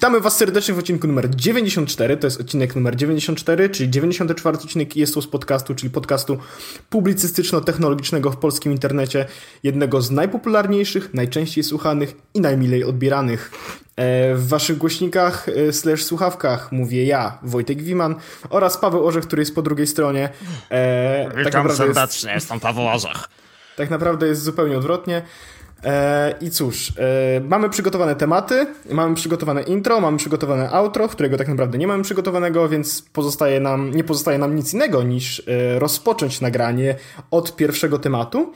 Witamy Was serdecznie w odcinku numer 94. To jest odcinek numer 94, czyli 94 odcinek jest to z podcastu, czyli podcastu publicystyczno-technologicznego w polskim internecie. Jednego z najpopularniejszych, najczęściej słuchanych i najmilej odbieranych. E, w Waszych głośnikach e, slash słuchawkach mówię ja, Wojtek Wiman oraz Paweł Orzech, który jest po drugiej stronie. E, Witam tak serdecznie, jest, jestem Paweł Orzech. Tak naprawdę jest zupełnie odwrotnie. E, I cóż, e, mamy przygotowane tematy, mamy przygotowane intro, mamy przygotowane outro, którego tak naprawdę nie mamy przygotowanego, więc pozostaje nam, nie pozostaje nam nic innego niż e, rozpocząć nagranie od pierwszego tematu.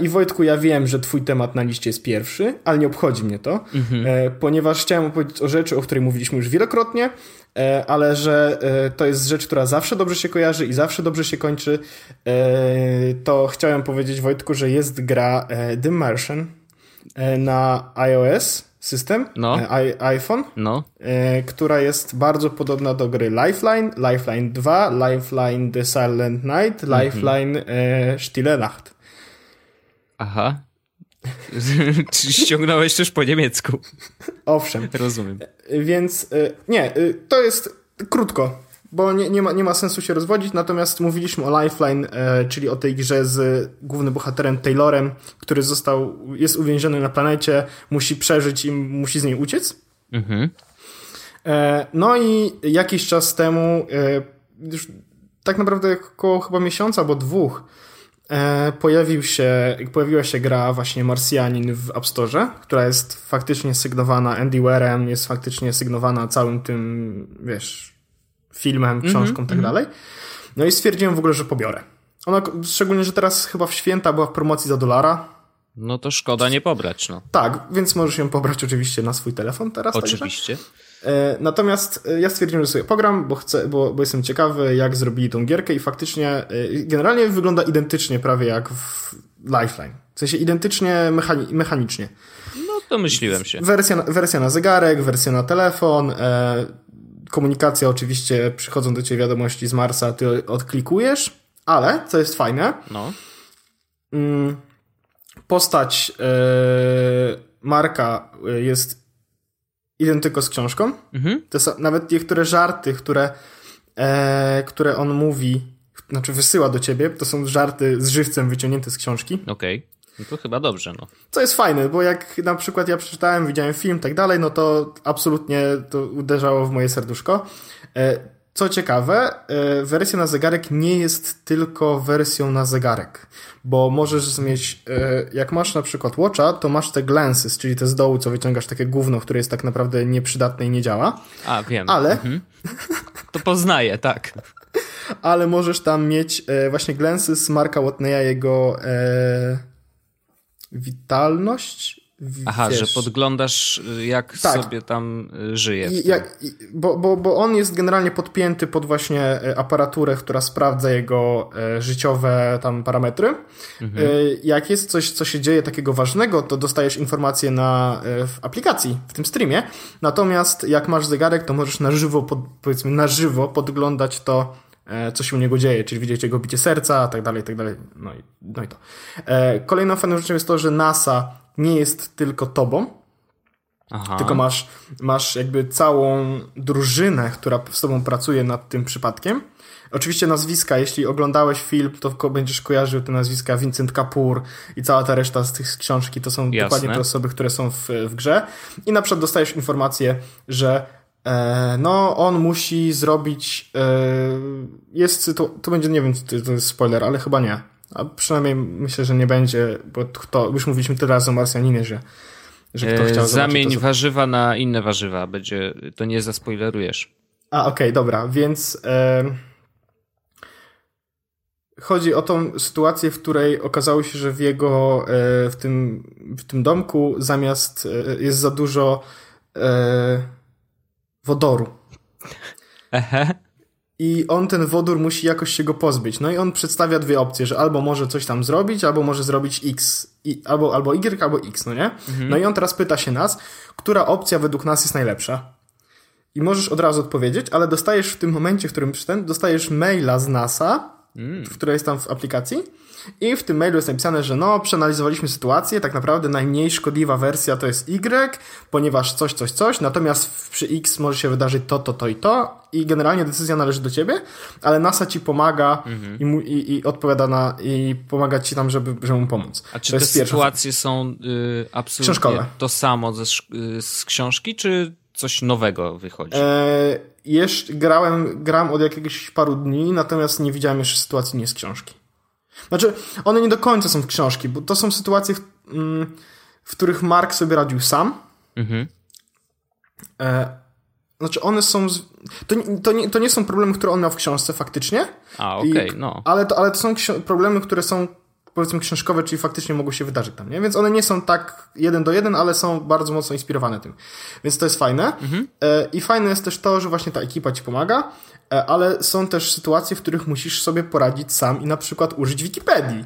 I Wojtku, ja wiem, że twój temat na liście jest pierwszy, ale nie obchodzi mnie to, mhm. ponieważ chciałem opowiedzieć o rzeczy, o której mówiliśmy już wielokrotnie, ale że e, to jest rzecz, która zawsze dobrze się kojarzy i zawsze dobrze się kończy, e, to chciałem powiedzieć Wojtku, że jest gra The Martian na iOS system, no. iPhone, no. która jest bardzo podobna do gry Lifeline, Lifeline 2, Lifeline The Silent Night, mhm. Lifeline mhm. Stille Nacht. Aha. Czy ściągnąłeś też po niemiecku? Owszem. Rozumiem. Więc y, nie, y, to jest krótko, bo nie, nie, ma, nie ma sensu się rozwodzić, natomiast mówiliśmy o Lifeline, e, czyli o tej grze z głównym bohaterem Taylorem, który został, jest uwięziony na planecie, musi przeżyć i musi z niej uciec. Mhm. E, no i jakiś czas temu, e, już tak naprawdę około chyba miesiąca albo dwóch, E, pojawił się, pojawiła się gra właśnie Marsjanin w App Store, która jest faktycznie sygnowana Andy Warem, jest faktycznie sygnowana całym tym, wiesz, filmem, mhm, książką mm -hmm, tak mm -hmm. dalej. No i stwierdziłem w ogóle, że pobiorę. Ona, szczególnie, że teraz chyba w święta była w promocji za dolara. No to szkoda nie pobrać, no. Tak, więc możesz ją pobrać oczywiście na swój telefon teraz. Oczywiście. Także. Natomiast e, ja stwierdziłem, że sobie pogram, bo chcę, bo, bo jestem ciekawy, jak zrobili tą gierkę i faktycznie e, generalnie wygląda identycznie prawie jak w Lifeline. W sensie identycznie mechani mechanicznie. No to myśliłem się. Wersja, wersja na zegarek, wersja na telefon, e, komunikacja oczywiście, przychodzą do ciebie wiadomości z Marsa, ty odklikujesz, ale, co jest fajne, no. Mm, postać e, Marka jest identyko z książką. Mhm. To są nawet niektóre żarty, które, e, które on mówi, znaczy wysyła do ciebie, to są żarty z żywcem wyciągnięte z książki. Okej. Okay. No to chyba dobrze, no. Co jest fajne, bo jak na przykład ja przeczytałem, widziałem film, tak dalej, no to absolutnie to uderzało w moje serduszko. Co ciekawe, e, wersja na zegarek nie jest tylko wersją na zegarek, bo możesz mieć, e, jak masz na przykład Watcha, to masz te glances, czyli te z dołu, co wyciągasz takie gówno, które jest tak naprawdę nieprzydatne i nie działa. A, wiem. Ale... Mhm. To poznaję, tak. Ale możesz tam mieć e, właśnie glances Marka Watneya, jego e, witalność, Aha, wiesz, że podglądasz, y, jak tak. sobie tam y, żyje. I, jak, bo, bo, bo on jest generalnie podpięty pod właśnie e, aparaturę, która sprawdza jego e, życiowe tam parametry. Mhm. E, jak jest coś, co się dzieje takiego ważnego, to dostajesz informacje na, w aplikacji, w tym streamie. Natomiast jak masz zegarek, to możesz na żywo, pod, powiedzmy na żywo podglądać to, co się u niego dzieje, czyli widzieć jego bicie serca, tak dalej, tak dalej. No i, no i to. Kolejną fajną rzeczą jest to, że NASA nie jest tylko tobą, Aha. tylko masz, masz jakby całą drużynę, która z tobą pracuje nad tym przypadkiem. Oczywiście nazwiska, jeśli oglądałeś film, to będziesz kojarzył te nazwiska Vincent Kapoor i cała ta reszta z tych książki, to są Jasne. dokładnie te osoby, które są w, w grze. I na przykład dostajesz informację, że e, no, on musi zrobić, e, jest, to, to będzie, nie wiem, to jest spoiler, ale chyba nie a przynajmniej myślę, że nie będzie, bo to, już mówiliśmy tyle razy o Marsjaninie, że, że kto chciał Zamień to... warzywa na inne warzywa, będzie, to nie zaspoilerujesz. A, okej, okay, dobra, więc e, chodzi o tą sytuację, w której okazało się, że w jego, e, w, tym, w tym domku zamiast e, jest za dużo e, wodoru. Ehe i on ten wodór musi jakoś się go pozbyć. No i on przedstawia dwie opcje, że albo może coś tam zrobić, albo może zrobić X, i, albo, albo Y, albo X, no nie? Mhm. No i on teraz pyta się nas, która opcja według nas jest najlepsza. I możesz od razu odpowiedzieć, ale dostajesz w tym momencie, w którym ten, dostajesz maila z NASA mm. która jest tam w aplikacji. I w tym mailu jest napisane, że no, przeanalizowaliśmy sytuację, tak naprawdę najmniej szkodliwa wersja to jest Y, ponieważ coś, coś, coś, natomiast przy X może się wydarzyć to, to, to i to i generalnie decyzja należy do ciebie, ale NASA ci pomaga mhm. i, mu, i, i, odpowiada na, i pomaga ci tam, żeby, żeby mu pomóc. A czy to te sytuacje są y, absolutnie Książkowe. to samo ze, y, z książki, czy coś nowego wychodzi? E, jeszcze grałem, gram od jakiegoś paru dni, natomiast nie widziałem jeszcze sytuacji nie z książki. Znaczy, one nie do końca są w książki, bo to są sytuacje, w, mm, w których Mark sobie radził sam. Mhm. E, znaczy, one są. Z... To, to, nie, to nie są problemy, które on miał w książce faktycznie. A, okej, okay, no. Ale to, ale to są problemy, które są powiedzmy książkowe, czyli faktycznie mogło się wydarzyć tam, nie? Więc one nie są tak jeden do jeden, ale są bardzo mocno inspirowane tym. Więc to jest fajne. Mhm. E, I fajne jest też to, że właśnie ta ekipa ci pomaga. E, ale są też sytuacje, w których musisz sobie poradzić sam i na przykład użyć Wikipedii.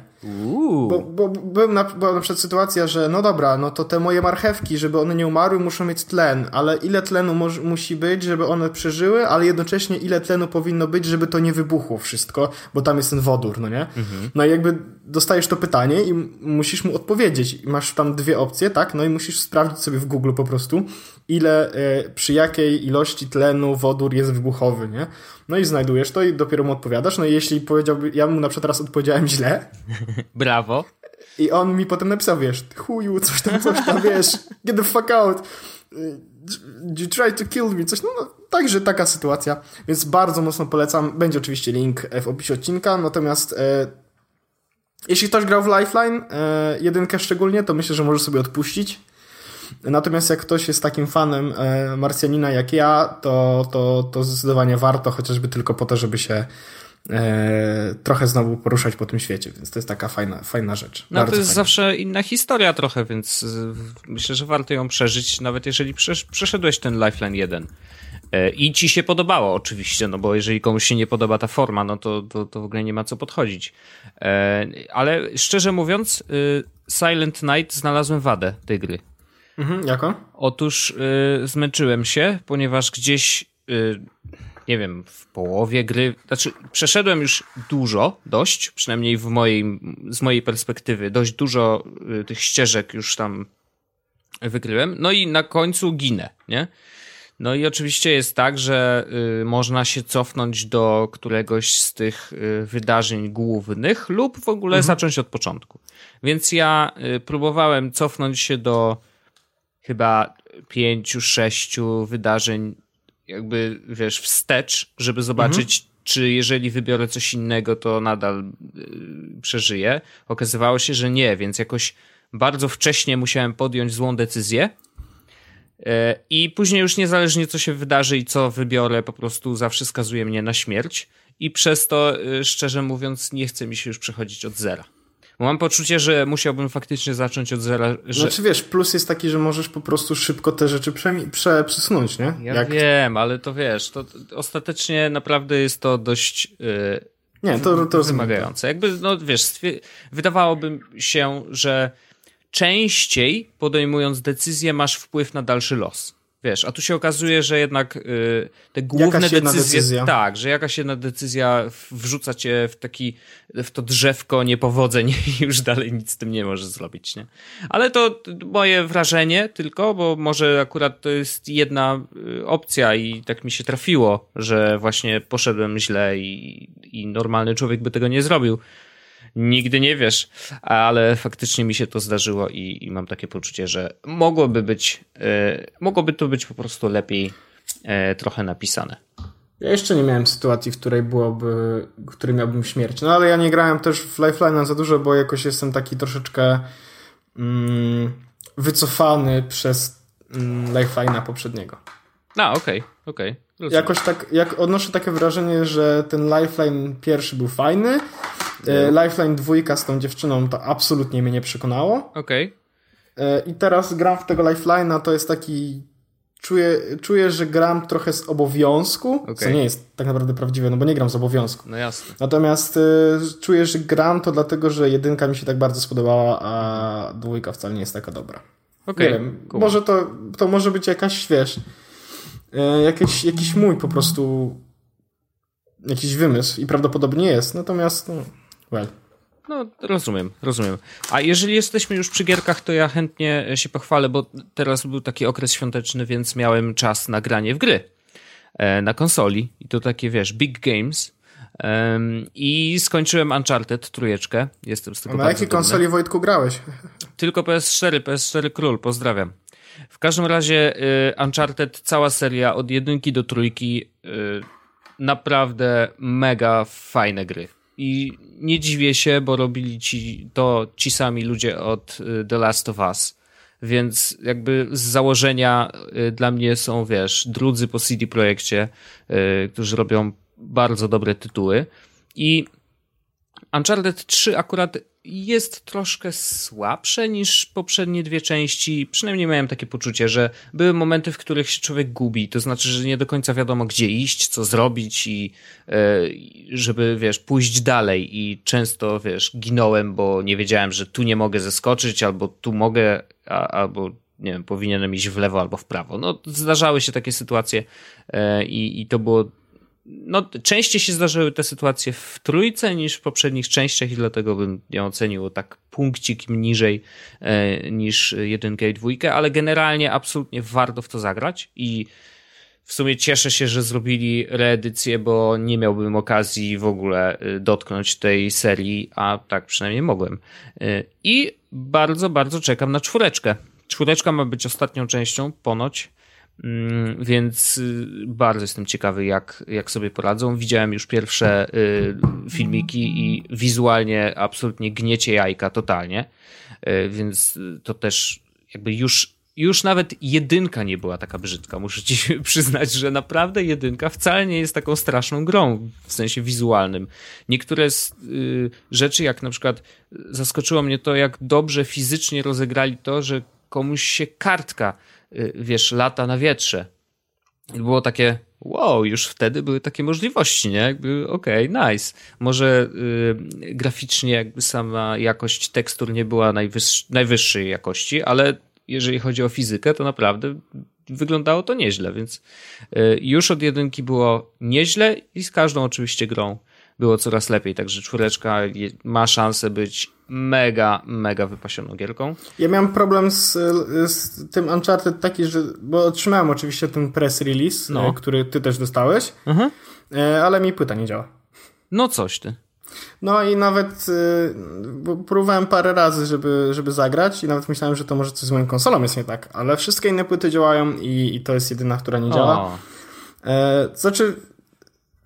Bo, bo, bo, na, była na przykład sytuacja, że no dobra, no to te moje marchewki, żeby one nie umarły, muszą mieć tlen, ale ile tlenu moż, musi być, żeby one przeżyły, ale jednocześnie ile tlenu powinno być, żeby to nie wybuchło wszystko, bo tam jest ten wodór, no nie? Mhm. No i jakby dostajesz to pytanie i musisz mu odpowiedzieć. Masz tam dwie opcje, tak? No i musisz sprawdzić sobie w Google po prostu, ile, y, przy jakiej ilości tlenu wodór jest wybuchowy, nie? No i znajdujesz to i dopiero mu odpowiadasz. No i jeśli powiedziałby, ja mu na przykład teraz odpowiedziałem źle. Brawo. I on mi potem napisał, wiesz, chuju, coś tam, coś tam, wiesz, get the fuck out. You try to kill me, coś, no, no także taka sytuacja, więc bardzo mocno polecam. Będzie oczywiście link w opisie odcinka, natomiast e, jeśli ktoś grał w Lifeline, e, jedynkę szczególnie, to myślę, że może sobie odpuścić. Natomiast jak ktoś jest takim fanem e, Marsjanina jak ja, to, to, to zdecydowanie warto, chociażby tylko po to, żeby się e, trochę znowu poruszać po tym świecie, więc to jest taka fajna, fajna rzecz. No to jest fajna. zawsze inna historia trochę, więc myślę, że warto ją przeżyć, nawet jeżeli przeszedłeś ten Lifeline 1. E, I ci się podobało oczywiście, no bo jeżeli komuś się nie podoba ta forma, no to, to, to w ogóle nie ma co podchodzić. Ale szczerze mówiąc, Silent Night znalazłem wadę tej gry. Mhm, jako? Otóż y, zmęczyłem się, ponieważ gdzieś, y, nie wiem, w połowie gry, znaczy przeszedłem już dużo, dość, przynajmniej w mojej, z mojej perspektywy, dość dużo y, tych ścieżek już tam wykryłem, no i na końcu ginę, nie? No i oczywiście jest tak, że y, można się cofnąć do któregoś z tych y, wydarzeń głównych lub w ogóle mhm. zacząć od początku. Więc ja y, próbowałem cofnąć się do chyba pięciu, sześciu wydarzeń jakby, wiesz, wstecz, żeby zobaczyć, mhm. czy jeżeli wybiorę coś innego, to nadal y, przeżyję. Okazywało się, że nie, więc jakoś bardzo wcześnie musiałem podjąć złą decyzję. Y, I później już niezależnie co się wydarzy i co wybiorę, po prostu zawsze skazuje mnie na śmierć. I przez to, y, szczerze mówiąc, nie chce mi się już przechodzić od zera. Mam poczucie, że musiałbym faktycznie zacząć od zera. Że... Znaczy wiesz, plus jest taki, że możesz po prostu szybko te rzeczy prze przesunąć, nie? Ja Jak... wiem, ale to wiesz, to ostatecznie naprawdę jest to dość. Yy, nie, to, to wymagające. Jakby, no wiesz, wydawałoby się, że częściej podejmując decyzję masz wpływ na dalszy los. Wiesz, a tu się okazuje, że jednak y, te główne decyzje, decyzja. tak, że jakaś jedna decyzja wrzuca cię w taki, w to drzewko niepowodzeń i już dalej nic z tym nie możesz zrobić, nie? Ale to moje wrażenie tylko, bo może akurat to jest jedna y, opcja i tak mi się trafiło, że właśnie poszedłem źle i, i normalny człowiek by tego nie zrobił nigdy nie wiesz, ale faktycznie mi się to zdarzyło i, i mam takie poczucie, że mogłoby być, e, mogłoby to być po prostu lepiej e, trochę napisane. Ja jeszcze nie miałem sytuacji, w której byłoby, w której miałbym śmierć. No ale ja nie grałem też w Lifeline za dużo, bo jakoś jestem taki troszeczkę mm, wycofany przez mm, Lifeline'a poprzedniego. A, okej, okay, okej. Okay. Jakoś tak, jak odnoszę takie wrażenie, że ten Lifeline pierwszy był fajny, E, Lifeline 2 z tą dziewczyną to absolutnie mnie nie przekonało. Okej. Okay. E, I teraz gram w tego Lifeline'a, to jest taki czuję, czuję, że gram trochę z obowiązku, okay. co nie jest tak naprawdę prawdziwe, no bo nie gram z obowiązku. No jasne. Natomiast y, czuję, że gram to dlatego, że jedynka mi się tak bardzo spodobała, a dwójka wcale nie jest taka dobra. Okay. Cool. Może to, to może być jakaś, wiesz, jakiś, jakiś mój po prostu jakiś wymysł i prawdopodobnie jest, natomiast no, well. No, rozumiem, rozumiem. A jeżeli jesteśmy już przy gierkach, to ja chętnie się pochwalę, bo teraz był taki okres świąteczny, więc miałem czas na granie w gry e, na konsoli i to takie, wiesz, big games. I skończyłem Uncharted trójeczkę. Jestem z tego na jakiej konsoli Wojtku grałeś? Tylko PS4, PS4 Król, pozdrawiam. W każdym razie y, Uncharted, cała seria od jedynki do trójki, y, naprawdę mega fajne gry. I nie dziwię się, bo robili ci to ci sami ludzie od y, The Last of Us. Więc jakby z założenia dla mnie są, wiesz, drudzy po CD Projekcie, którzy robią bardzo dobre tytuły. I Uncharted 3 akurat jest troszkę słabsze niż poprzednie dwie części. Przynajmniej miałem takie poczucie, że były momenty, w których się człowiek gubi. To znaczy, że nie do końca wiadomo, gdzie iść, co zrobić i e, żeby, wiesz, pójść dalej. I często, wiesz, ginąłem, bo nie wiedziałem, że tu nie mogę zeskoczyć, albo tu mogę, a, albo nie wiem, powinienem iść w lewo albo w prawo. No, zdarzały się takie sytuacje e, i, i to było no, częściej się zdarzyły te sytuacje w trójce niż w poprzednich częściach i dlatego bym ją ocenił tak punkcik niżej e, niż jedynkę i dwójkę, ale generalnie absolutnie warto w to zagrać i w sumie cieszę się, że zrobili reedycję, bo nie miałbym okazji w ogóle e, dotknąć tej serii, a tak przynajmniej mogłem. E, I bardzo, bardzo czekam na czwóreczkę. Czwóreczka ma być ostatnią częścią, ponoć. Mm, więc y, bardzo jestem ciekawy, jak, jak sobie poradzą. Widziałem już pierwsze y, filmiki i wizualnie absolutnie gniecie jajka totalnie, y, więc to też jakby już, już nawet jedynka nie była taka brzydka. Muszę ci przyznać, że naprawdę jedynka wcale nie jest taką straszną grą w sensie wizualnym. Niektóre z, rzeczy, jak na przykład zaskoczyło mnie to, jak dobrze fizycznie rozegrali to, że komuś się kartka wiesz, lata na wietrze. I było takie, wow, już wtedy były takie możliwości, nie? Jakby, okej, okay, nice. Może y, graficznie jakby sama jakość tekstur nie była najwyższej jakości, ale jeżeli chodzi o fizykę, to naprawdę wyglądało to nieźle, więc y, już od jedynki było nieźle i z każdą oczywiście grą było coraz lepiej, także czwóreczka ma szansę być mega, mega wypasioną gierką. Ja miałem problem z, z tym Uncharted taki, że, bo otrzymałem oczywiście ten press release, no. E, który ty też dostałeś, mhm. E, ale mi płyta nie działa. No coś ty. No i nawet y, próbowałem parę razy, żeby, żeby zagrać i nawet myślałem, że to może coś z moją konsolą jest nie tak, ale wszystkie inne płyty działają i, i to jest jedyna, która nie działa. E, znaczy,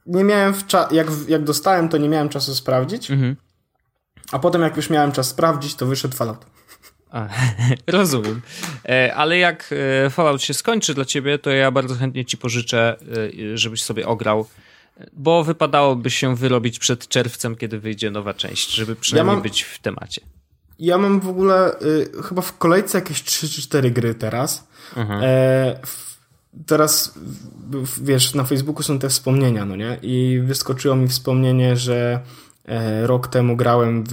nie miałem w jak, jak dostałem, to nie miałem czasu sprawdzić. Mhm. A potem, jak już miałem czas sprawdzić, to wyszedł Fallout. A, rozumiem. E, ale jak e, Fallout się skończy dla ciebie, to ja bardzo chętnie ci pożyczę, e, żebyś sobie ograł, bo wypadałoby się wyrobić przed czerwcem, kiedy wyjdzie nowa część, żeby przynajmniej ja mam, być w temacie. Ja mam w ogóle y, chyba w kolejce jakieś 3 czy 4 gry teraz. Mhm. E, teraz, wiesz, na Facebooku są te wspomnienia, no nie? I wyskoczyło mi wspomnienie, że rok temu grałem w...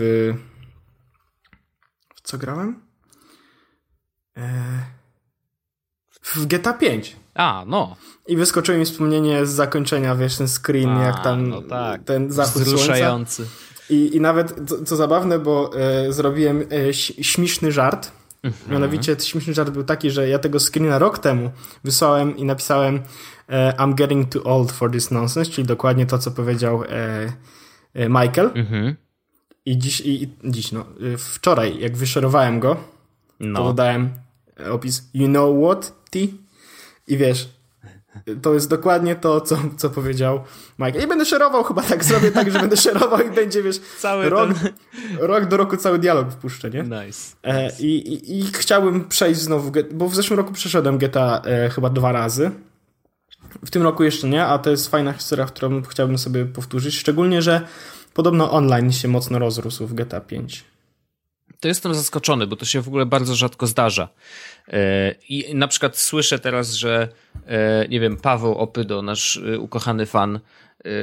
W co grałem? E, w GTA 5. A, no. I wyskoczyło mi wspomnienie z zakończenia, wiesz, ten screen, A, jak tam no tak. ten zachód Wzruszający. I, I nawet, co, co zabawne, bo e, zrobiłem e, śmieszny żart, Mhm. Mianowicie śmieszny żart był taki, że ja tego screena rok temu wysłałem i napisałem e, I'm getting too old for this nonsense, czyli dokładnie to, co powiedział e, e, Michael. Mhm. I dziś, i, dziś, no, wczoraj, jak wyszerowałem go, no. to dodałem opis You know what, T? I wiesz, to jest dokładnie to, co, co powiedział Mike. I będę szerował, chyba tak zrobię tak, że będę szerował i będzie, wiesz, cały rok, ten... rok do roku cały dialog wpuszczę, nie? Nice. E, i, i, I chciałbym przejść znowu, bo w zeszłym roku przeszedłem GTA e, chyba dwa razy. W tym roku jeszcze nie, a to jest fajna historia, którą chciałbym sobie powtórzyć. Szczególnie, że podobno online się mocno rozrósł w GTA 5 to jestem zaskoczony, bo to się w ogóle bardzo rzadko zdarza. E, I na przykład słyszę teraz, że e, nie wiem, Paweł Opydo, nasz e, ukochany fan,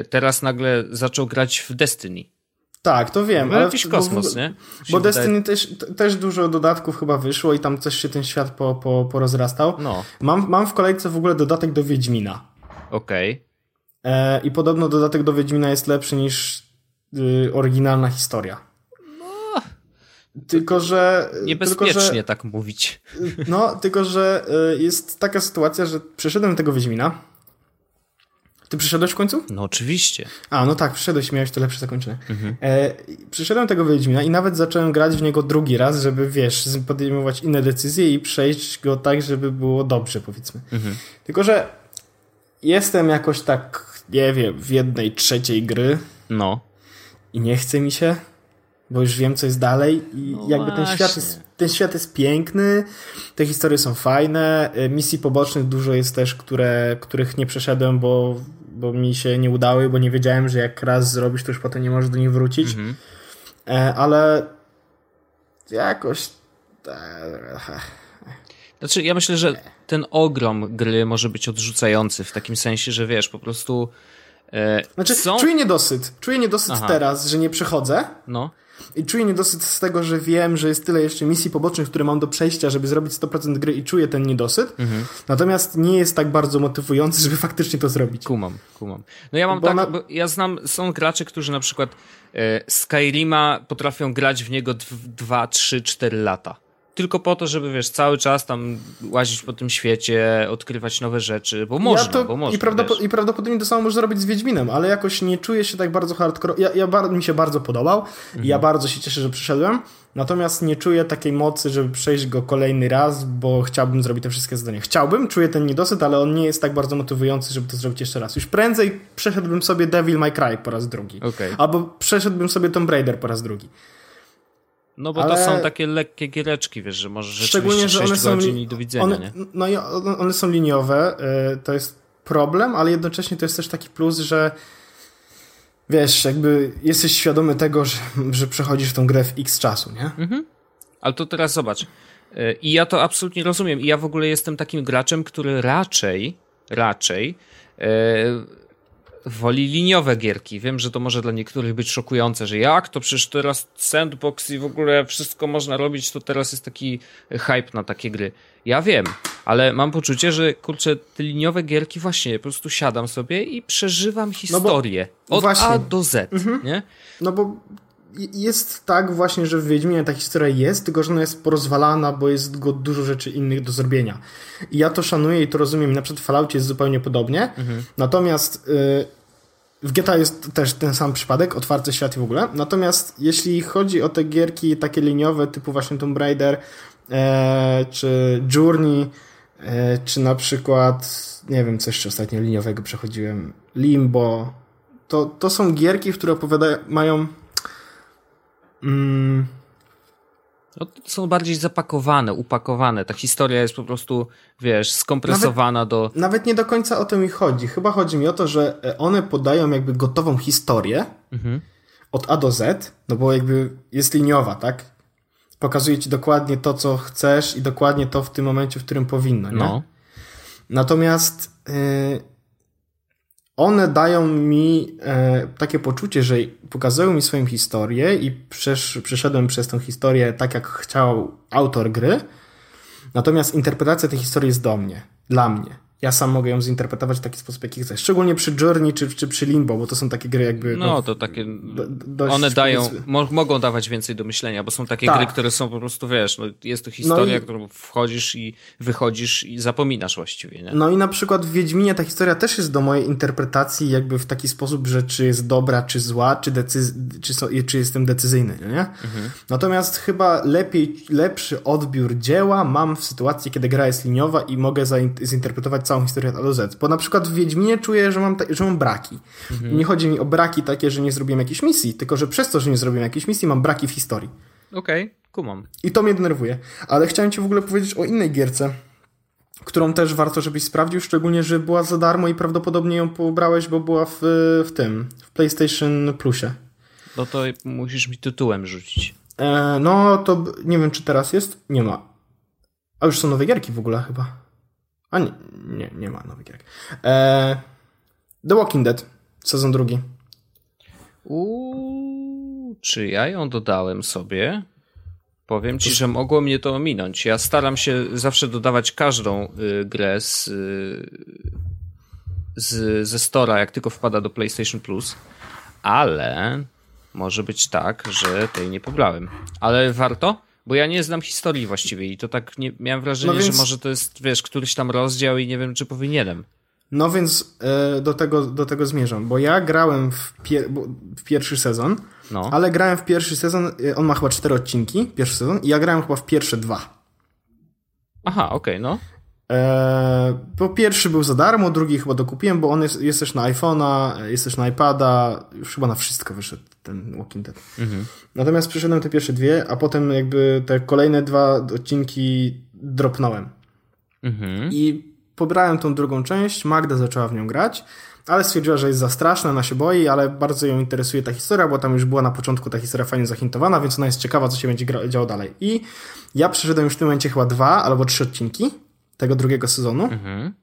teraz nagle zaczął grać w Destiny. Tak, to wiem. Ale jakiś kosmos, bo, nie? Bo Destiny wydaje... też, też dużo dodatków chyba wyszło i tam też się ten świat po, po, porozrastał. No. Mam, mam w kolejce w ogóle dodatek do Wiedźmina. Okej. Okay. E, I podobno dodatek do Wiedźmina jest lepszy niż y, oryginalna historia. No, tylko, że. Niebezpiecznie tylko, że, tak mówić. No, tylko, że y, jest taka sytuacja, że przeszedłem tego Wiedźmina. Ty przyszedłeś w końcu? No oczywiście. A, no tak, przyszedłeś, miałeś to lepsze zakończenie. Mhm. E, przyszedłem tego Wiedźmina i nawet zacząłem grać w niego drugi raz, żeby, wiesz, podejmować inne decyzje i przejść go tak, żeby było dobrze, powiedzmy. Mhm. Tylko, że jestem jakoś tak, nie wiem, w jednej trzeciej gry. No. I nie chce mi się, bo już wiem, co jest dalej i no jakby ten świat, jest, ten świat jest piękny, te historie są fajne, e, misji pobocznych dużo jest też, które, których nie przeszedłem, bo bo mi się nie udały, bo nie wiedziałem, że jak raz zrobisz, to już potem nie możesz do nich wrócić. Mhm. E, ale jakoś. Znaczy, ja myślę, że ten ogrom gry może być odrzucający w takim sensie, że wiesz, po prostu. E, znaczy, są... czuję niedosyt. Czuję niedosyt Aha. teraz, że nie przechodzę. No. I czuję niedosyt z tego, że wiem, że jest tyle jeszcze misji pobocznych, które mam do przejścia, żeby zrobić 100% gry i czuję ten niedosyt. Mhm. Natomiast nie jest tak bardzo motywujący, żeby faktycznie to zrobić. Kumam, kumam. No ja mam bo tak, na... ja znam, są gracze, którzy na przykład e, Skyrima potrafią grać w niego 2, 3, 4 lata tylko po to, żeby wiesz, cały czas tam łazić po tym świecie, odkrywać nowe rzeczy, bo można, ja to, bo można. I, prawdopod I prawdopodobnie to samo możesz zrobić z Wiedźminem, ale jakoś nie czuję się tak bardzo hardcore. Ja, ja bar mi się bardzo podobał mhm. i ja bardzo się cieszę, że przyszedłem. Natomiast nie czuję takiej mocy, żeby przejść go kolejny raz, bo chciałbym zrobić te wszystkie zadania. Chciałbym, czuję ten niedosyt, ale on nie jest tak bardzo motywujący, żeby to zrobić jeszcze raz. Już prędzej przeszedłbym sobie Devil May Cry po raz drugi. Okay. Albo przeszedłbym sobie Tomb Raider po raz drugi. No bo Ale... to są takie lekkie giereczki, wiesz, że może Szczególnie, że one są li... do widzenia, one, nie? No i one są liniowe, y, to jest problem, ale jednocześnie to jest też taki plus, że wiesz, jakby jesteś świadomy tego, że, że przechodzisz tą grę w x czasu, nie? Mhm. Ale to teraz zobacz. Y, I ja to absolutnie rozumiem. I ja w ogóle jestem takim graczem, który raczej, raczej yy, woli liniowe gierki. Wiem, że to może dla niektórych być szokujące, że jak to przecież teraz sandbox i w ogóle wszystko można robić, to teraz jest taki hype na takie gry. Ja wiem, ale mam poczucie, że kurczę, te liniowe gierki właśnie po prostu siadam sobie i przeżywam historię no od właśnie. A do Z, mhm. nie? No bo jest tak właśnie, że w Wiedźminie ta historia jest, tylko że ona jest porozwalana, bo jest go dużo rzeczy innych do zrobienia. I ja to szanuję i to rozumiem. Na przykład w Falloutie jest zupełnie podobnie. Mhm. Natomiast y, w GTA jest też ten sam przypadek, otwarty świat i w ogóle. Natomiast jeśli chodzi o te gierki takie liniowe, typu właśnie Tomb Raider, e, czy Journey, e, czy na przykład, nie wiem, coś jeszcze ostatnio liniowego przechodziłem, Limbo, to, to są gierki, które opowiadają, mają mm, no, są bardziej zapakowane, upakowane. Ta historia jest po prostu, wiesz, skompresowana nawet, do. Nawet nie do końca o to mi chodzi. Chyba chodzi mi o to, że e, one podają jakby gotową historię mhm. od A do Z, no bo jakby jest liniowa, tak? Pokazuje ci dokładnie to, co chcesz i dokładnie to w tym momencie, w którym powinno, nie? No. Natomiast. Yy, one dają mi e, takie poczucie, że pokazują mi swoją historię i przesz, przeszedłem przez tę historię tak, jak chciał autor gry. Natomiast interpretacja tej historii jest do mnie, dla mnie ja sam mogę ją zinterpretować w taki sposób, jaki chcę. Szczególnie przy Journey czy, czy przy Limbo, bo to są takie gry jakby... No, no to takie... Do, one dają, mo mogą dawać więcej do myślenia, bo są takie tak. gry, które są po prostu, wiesz, no, jest to historia, no i... którą wchodzisz i wychodzisz i zapominasz właściwie, nie? No i na przykład w Wiedźminie ta historia też jest do mojej interpretacji jakby w taki sposób, że czy jest dobra, czy zła, czy, decyz czy, so czy jestem decyzyjny, nie? Mhm. Natomiast chyba lepiej, lepszy odbiór dzieła mam w sytuacji, kiedy gra jest liniowa i mogę zinterpretować całą historię od A do Z. Bo na przykład w Wiedźminie czuję, że mam, że mam braki. Mhm. Nie chodzi mi o braki takie, że nie zrobiłem jakiejś misji, tylko że przez to, że nie zrobiłem jakiejś misji, mam braki w historii. Okej, okay, kumam. I to mnie denerwuje. Ale chciałem ci w ogóle powiedzieć o innej gierce, którą też warto, żebyś sprawdził, szczególnie, że była za darmo i prawdopodobnie ją pobrałeś, bo była w, w tym, w PlayStation Plusie. No to musisz mi tytułem rzucić. E, no to nie wiem, czy teraz jest. Nie ma. A już są nowe gierki w ogóle chyba. A nie, nie, nie ma nowych gier. Eee, The Walking Dead, sezon drugi. Uuu, czy ja ją dodałem sobie? Powiem ci, że mogło mnie to ominąć. Ja staram się zawsze dodawać każdą y, grę z, y, z, ze Stora, jak tylko wpada do PlayStation Plus, ale może być tak, że tej nie pobrałem. Ale warto? Bo ja nie znam historii właściwie i to tak nie, miałem wrażenie, no więc... że może to jest, wiesz, któryś tam rozdział i nie wiem, czy powinienem. No więc e, do, tego, do tego zmierzam, bo ja grałem w, pier w pierwszy sezon, no. ale grałem w pierwszy sezon, e, on ma chyba cztery odcinki, pierwszy sezon, i ja grałem chyba w pierwsze dwa. Aha, okej, okay, no. E, bo pierwszy był za darmo, drugi chyba dokupiłem, bo on jest, jest też na iPhone'a, jest też na iPada, już chyba na wszystko wyszedł ten Walking Dead. Mhm. Natomiast przyszedłem te pierwsze dwie, a potem jakby te kolejne dwa odcinki dropnąłem. Mhm. I pobrałem tą drugą część, Magda zaczęła w nią grać, ale stwierdziła, że jest za straszna, ona się boi, ale bardzo ją interesuje ta historia, bo tam już była na początku ta historia fajnie zahintowana, więc ona jest ciekawa, co się będzie działo dalej. I ja przeszedłem już w tym momencie chyba dwa albo trzy odcinki tego drugiego sezonu. Mhm.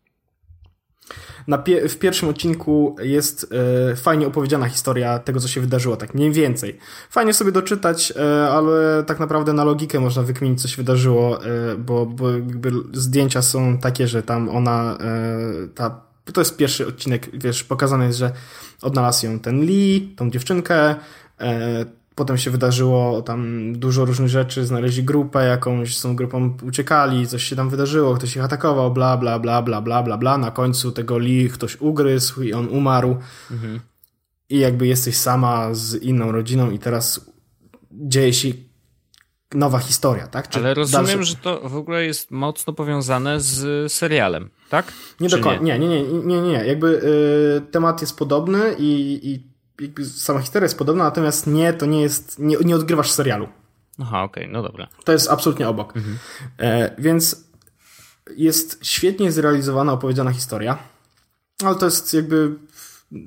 Pie w pierwszym odcinku jest e, fajnie opowiedziana historia tego, co się wydarzyło, tak mniej więcej. Fajnie sobie doczytać, e, ale tak naprawdę na logikę można wykminić, co się wydarzyło, e, bo, bo zdjęcia są takie, że tam ona, e, ta, to jest pierwszy odcinek, wiesz, pokazane jest, że odnalazł ją ten Lee, tą dziewczynkę, e, Potem się wydarzyło tam dużo różnych rzeczy, znaleźli grupę jakąś, z tą grupą uciekali, coś się tam wydarzyło, ktoś ich atakował, bla, bla, bla, bla, bla, bla, bla. Na końcu tego Lee ktoś ugryzł i on umarł. Mhm. I jakby jesteś sama z inną rodziną i teraz dzieje się nowa historia, tak? Czy Ale rozumiem, dalsze... że to w ogóle jest mocno powiązane z serialem, tak? Nie do końca. Nie? nie, nie, nie, nie, nie. Jakby y, temat jest podobny i, i jakby sama historia jest podobna, natomiast nie, to nie jest, nie, nie odgrywasz serialu. Aha, okej, okay, no dobra. To jest absolutnie obok. Mhm. E, więc jest świetnie zrealizowana, opowiedziana historia, ale to jest jakby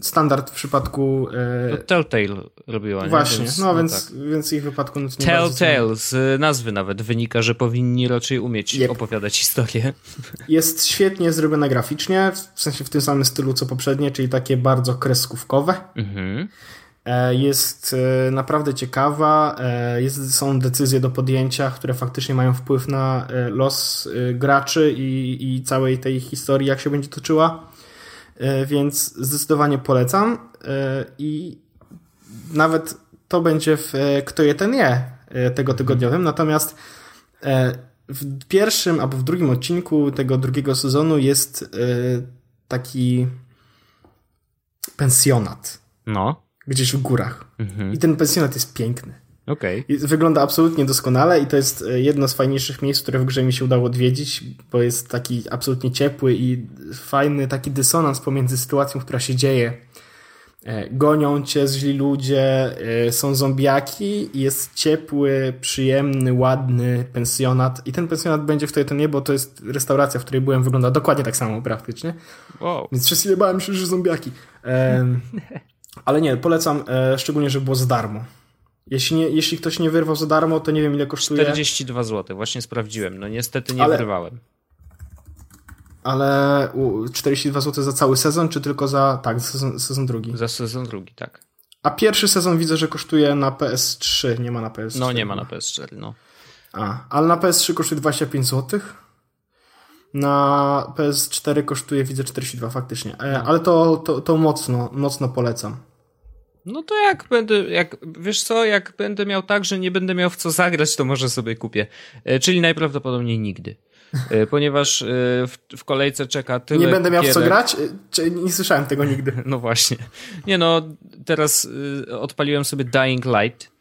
standard w przypadku... E... No, Telltale robiła, nie? Właśnie, więc, no, no więc, tak. więc ich wypadku... No, Telltale, z nazwy nawet wynika, że powinni raczej umieć yep. opowiadać historię. Jest świetnie zrobiona graficznie, w sensie w tym samym stylu co poprzednie, czyli takie bardzo kreskówkowe. Mhm. E, jest e, naprawdę ciekawa, e, jest, są decyzje do podjęcia, które faktycznie mają wpływ na los graczy i, i całej tej historii, jak się będzie toczyła. E, więc zdecydowanie polecam e, i nawet to będzie w e, Kto je ten je tego tygodniowym, natomiast w pierwszym albo w drugim odcinku tego drugiego sezonu jest taki pensjonat. No. Gdzieś w górach. Mhm. I ten pensjonat jest piękny. Okay. Wygląda absolutnie doskonale i to jest e, jedno z fajniejszych miejsc, które w grze mi się udało odwiedzić, bo jest taki absolutnie ciepły i fajny taki dysonans pomiędzy sytuacją, która się dzieje. E, gonią cię źli ludzie, e, są zombiaki i jest ciepły, przyjemny, ładny pensjonat. I ten pensjonat będzie w to nie, bo to jest restauracja, w której byłem, wygląda dokładnie tak samo praktycznie. Wow. Więc przez chwilę bałem się, że zombiaki. ale nie, polecam, szczególnie, że było za darmo. Jeśli, nie, jeśli ktoś nie wyrwał za darmo, to nie wiem ile kosztuje. 42 zł, właśnie sprawdziłem. No niestety nie ale, wyrwałem. Ale 42 zł za cały sezon, czy tylko za. Tak, sezon, sezon drugi. Za sezon drugi, tak. A pierwszy sezon widzę, że kosztuje na PS3, nie ma na PS4. No nie ma na PS4, no. A, ale na PS3 kosztuje 25 zł. Na PS4 kosztuje, widzę, 42 faktycznie. E, no. Ale to, to, to mocno, mocno polecam. No to jak będę, jak, wiesz co, jak będę miał tak, że nie będę miał w co zagrać, to może sobie kupię. E, czyli najprawdopodobniej nigdy. E, ponieważ e, w, w kolejce czeka tyle Nie będę miał w co grać? Czy nie słyszałem tego nigdy. No właśnie. Nie no, teraz odpaliłem sobie Dying Light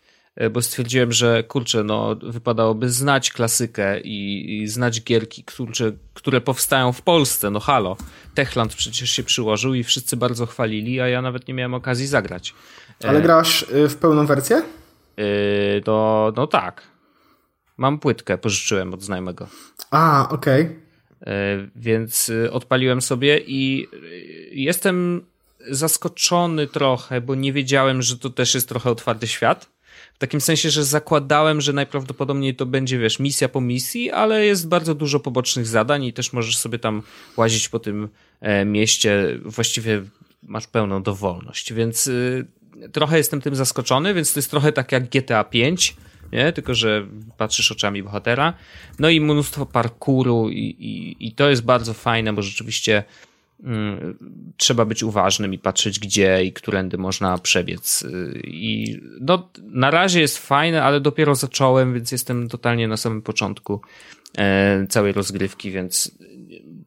bo stwierdziłem, że kurczę, no wypadałoby znać klasykę i, i znać gierki, kurczę, które powstają w Polsce, no halo. Techland przecież się przyłożył i wszyscy bardzo chwalili, a ja nawet nie miałem okazji zagrać. Ale e, grasz y, w pełną wersję? Yy, no, no tak. Mam płytkę, pożyczyłem od znajomego. A, okej. Okay. Więc y, odpaliłem sobie i y, jestem zaskoczony trochę, bo nie wiedziałem, że to też jest trochę otwarty świat. W takim sensie, że zakładałem, że najprawdopodobniej to będzie, wiesz, misja po misji, ale jest bardzo dużo pobocznych zadań i też możesz sobie tam łazić po tym e, mieście. Właściwie masz pełną dowolność, więc y, trochę jestem tym zaskoczony, więc to jest trochę tak jak GTA 5, nie? Tylko, że patrzysz oczami bohatera. No i mnóstwo parkuru i, i, i to jest bardzo fajne, bo rzeczywiście trzeba być uważnym i patrzeć gdzie i którędy można przebiec. I no, na razie jest fajne, ale dopiero zacząłem, więc jestem totalnie na samym początku e, całej rozgrywki, więc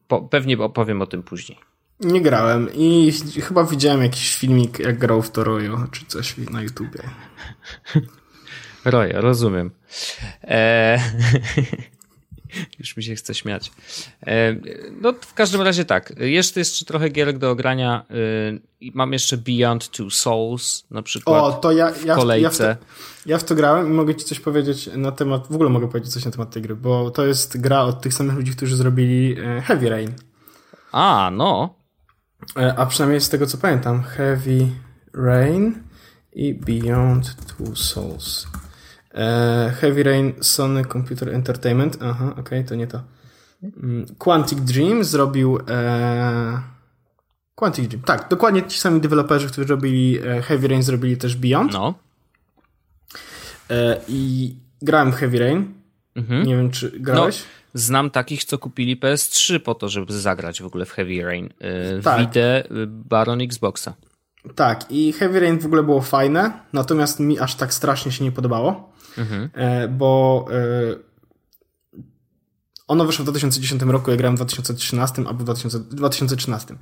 po, pewnie opowiem o tym później. Nie grałem i chyba widziałem jakiś filmik, jak grał w to Royo, czy coś na YouTubie. Royo, rozumiem. Eee... Już mi się chce śmiać. E, no, w każdym razie tak. Jest jeszcze trochę gierek do ogrania. E, mam jeszcze Beyond Two Souls na przykład. O, to ja, ja, w kolejce. Ja w, to, ja w to grałem i mogę ci coś powiedzieć na temat, w ogóle mogę powiedzieć coś na temat tej gry, bo to jest gra od tych samych ludzi, którzy zrobili e, Heavy Rain. A, no. A przynajmniej z tego co pamiętam, Heavy Rain i Beyond Two Souls. E, Heavy Rain, Sony Computer Entertainment. Aha, okej, okay, to nie to. Mm, Quantic Dream zrobił. E... Quantic Dream, tak, dokładnie ci sami deweloperzy, którzy robili e, Heavy Rain, zrobili też Beyond. No. E, I grałem Heavy Rain. Mhm. Nie wiem, czy grałeś? No, znam takich, co kupili PS3 po to, żeby zagrać w ogóle w Heavy Rain. E, tak. Widzę Baron Xboxa. Tak, i Heavy Rain w ogóle było fajne, natomiast mi aż tak strasznie się nie podobało mhm. bo e, ono wyszło w 2010 roku, ja grałem w 2013 albo w 2013.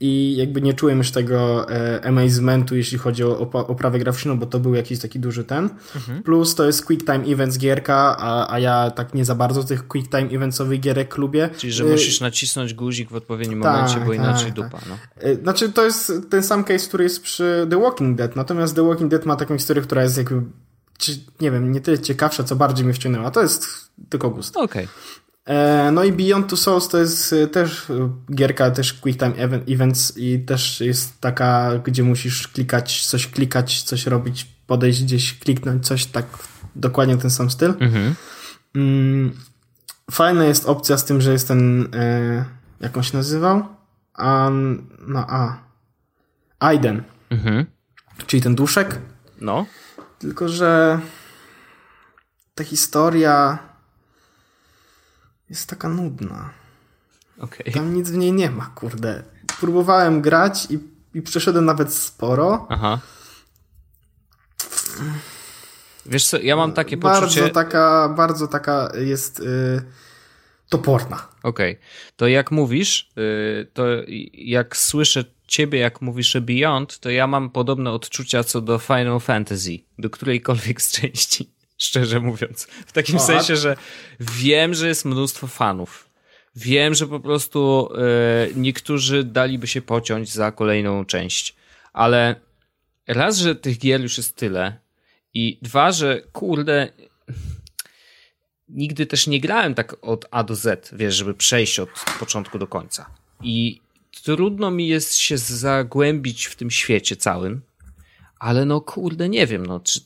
I jakby nie czułem już tego e, amazementu, jeśli chodzi o oprawę graficzną, bo to był jakiś taki duży ten. Mhm. Plus to jest Quick Time Events gierka, a, a ja tak nie za bardzo tych Quick Time Eventsowych gierek lubię. Czyli, że musisz nacisnąć guzik w odpowiednim tak, momencie, bo inaczej tak, dupa. No. Znaczy to jest ten sam case, który jest przy The Walking Dead, natomiast The Walking Dead ma taką historię, która jest jakby nie wiem, nie tyle ciekawsza, co bardziej mnie wciągnęła. To jest tylko gust. Okej. Okay. E, no i Beyond Two Souls to jest e, też gierka, też Quick Time Events i też jest taka, gdzie musisz klikać, coś klikać, coś robić, podejść gdzieś, kliknąć coś, tak dokładnie ten sam styl. Mhm. Mm, fajna jest opcja z tym, że jest ten, e, jak on się nazywał? A, no A. Aiden. Mhm. Czyli ten duszek. No. Tylko, że ta historia jest taka nudna. Okay. Tam nic w niej nie ma, kurde. Próbowałem grać i, i przeszedłem nawet sporo. Aha. Wiesz co, ja mam takie bardzo poczucie... Taka, bardzo taka jest yy, toporna. Okej. Okay. To jak mówisz, yy, to jak słyszę ciebie, jak mówisz o Beyond, to ja mam podobne odczucia co do Final Fantasy, do którejkolwiek z części, szczerze mówiąc. W takim o, sensie, że wiem, że jest mnóstwo fanów. Wiem, że po prostu y, niektórzy daliby się pociąć za kolejną część, ale raz, że tych gier już jest tyle i dwa, że kurde, nigdy też nie grałem tak od A do Z, wiesz, żeby przejść od początku do końca. I trudno mi jest się zagłębić w tym świecie całym, ale no kurde, nie wiem, no czy,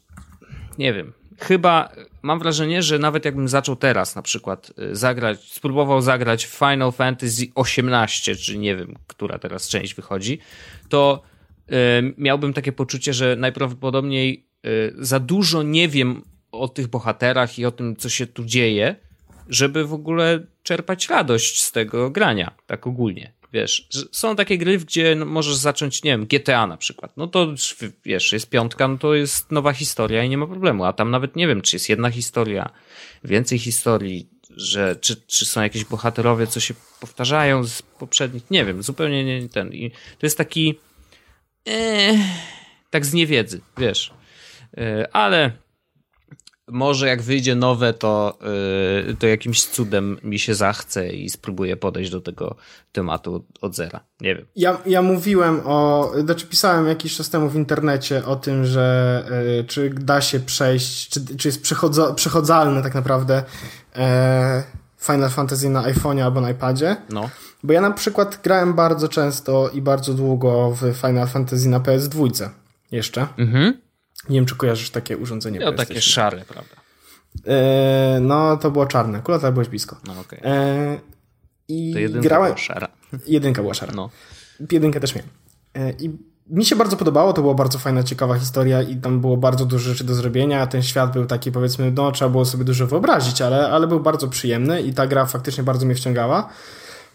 nie wiem. Chyba mam wrażenie, że nawet jakbym zaczął teraz na przykład y, zagrać, spróbował zagrać Final Fantasy XVIII, czy nie wiem, która teraz część wychodzi, to y, miałbym takie poczucie, że najprawdopodobniej y, za dużo nie wiem o tych bohaterach i o tym, co się tu dzieje, żeby w ogóle czerpać radość z tego grania, tak ogólnie. Wiesz, są takie gry, gdzie możesz zacząć, nie wiem, GTA na przykład. No to wiesz, jest piątka, no to jest nowa historia i nie ma problemu. A tam nawet nie wiem, czy jest jedna historia, więcej historii, że czy, czy są jakieś bohaterowie, co się powtarzają z poprzednich. Nie wiem, zupełnie nie ten. I to jest taki. Ee, tak z niewiedzy, wiesz. E, ale może jak wyjdzie nowe, to, yy, to jakimś cudem mi się zachce i spróbuję podejść do tego tematu od zera. Nie wiem. Ja, ja mówiłem o, znaczy pisałem jakiś czas temu w internecie o tym, że yy, czy da się przejść, czy, czy jest przechodza, przechodzalne tak naprawdę yy, Final Fantasy na iPhone'ie albo na iPadzie. No. Bo ja na przykład grałem bardzo często i bardzo długo w Final Fantasy na PS2 jeszcze. Mhm. Nie wiem, czy kojarzysz takie urządzenie. No, takie szare, prawda? E, no, to było czarne. Akurat ale byłeś blisko. No. Okay. E, I to jedynka grałem... była szara. Jedynka była szara. No. Jedynkę też miałem. E, I mi się bardzo podobało, to była bardzo fajna, ciekawa historia i tam było bardzo dużo rzeczy do zrobienia. Ten świat był taki, powiedzmy, no trzeba było sobie dużo wyobrazić, ale, ale był bardzo przyjemny i ta gra faktycznie bardzo mnie wciągała.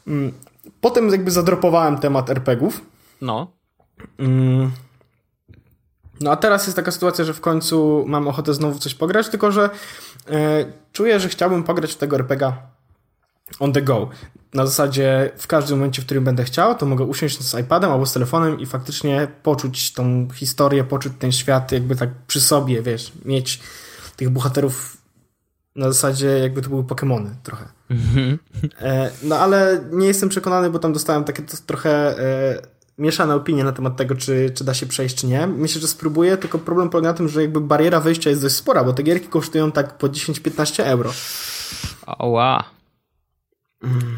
Mm, potem jakby zadropowałem temat RPGów. No. Mm. No a teraz jest taka sytuacja, że w końcu mam ochotę znowu coś pograć, tylko że e, czuję, że chciałbym pograć w tego RPGa on the go. Na zasadzie w każdym momencie, w którym będę chciał, to mogę usiąść z iPadem albo z telefonem i faktycznie poczuć tą historię, poczuć ten świat jakby tak przy sobie, wiesz, mieć tych bohaterów na zasadzie jakby to były Pokémony trochę. Mhm. E, no ale nie jestem przekonany, bo tam dostałem takie trochę e, mieszane opinie na temat tego, czy, czy da się przejść, czy nie. Myślę, że spróbuję, tylko problem polega na tym, że jakby bariera wejścia jest dość spora, bo te gierki kosztują tak po 10-15 euro. Ała.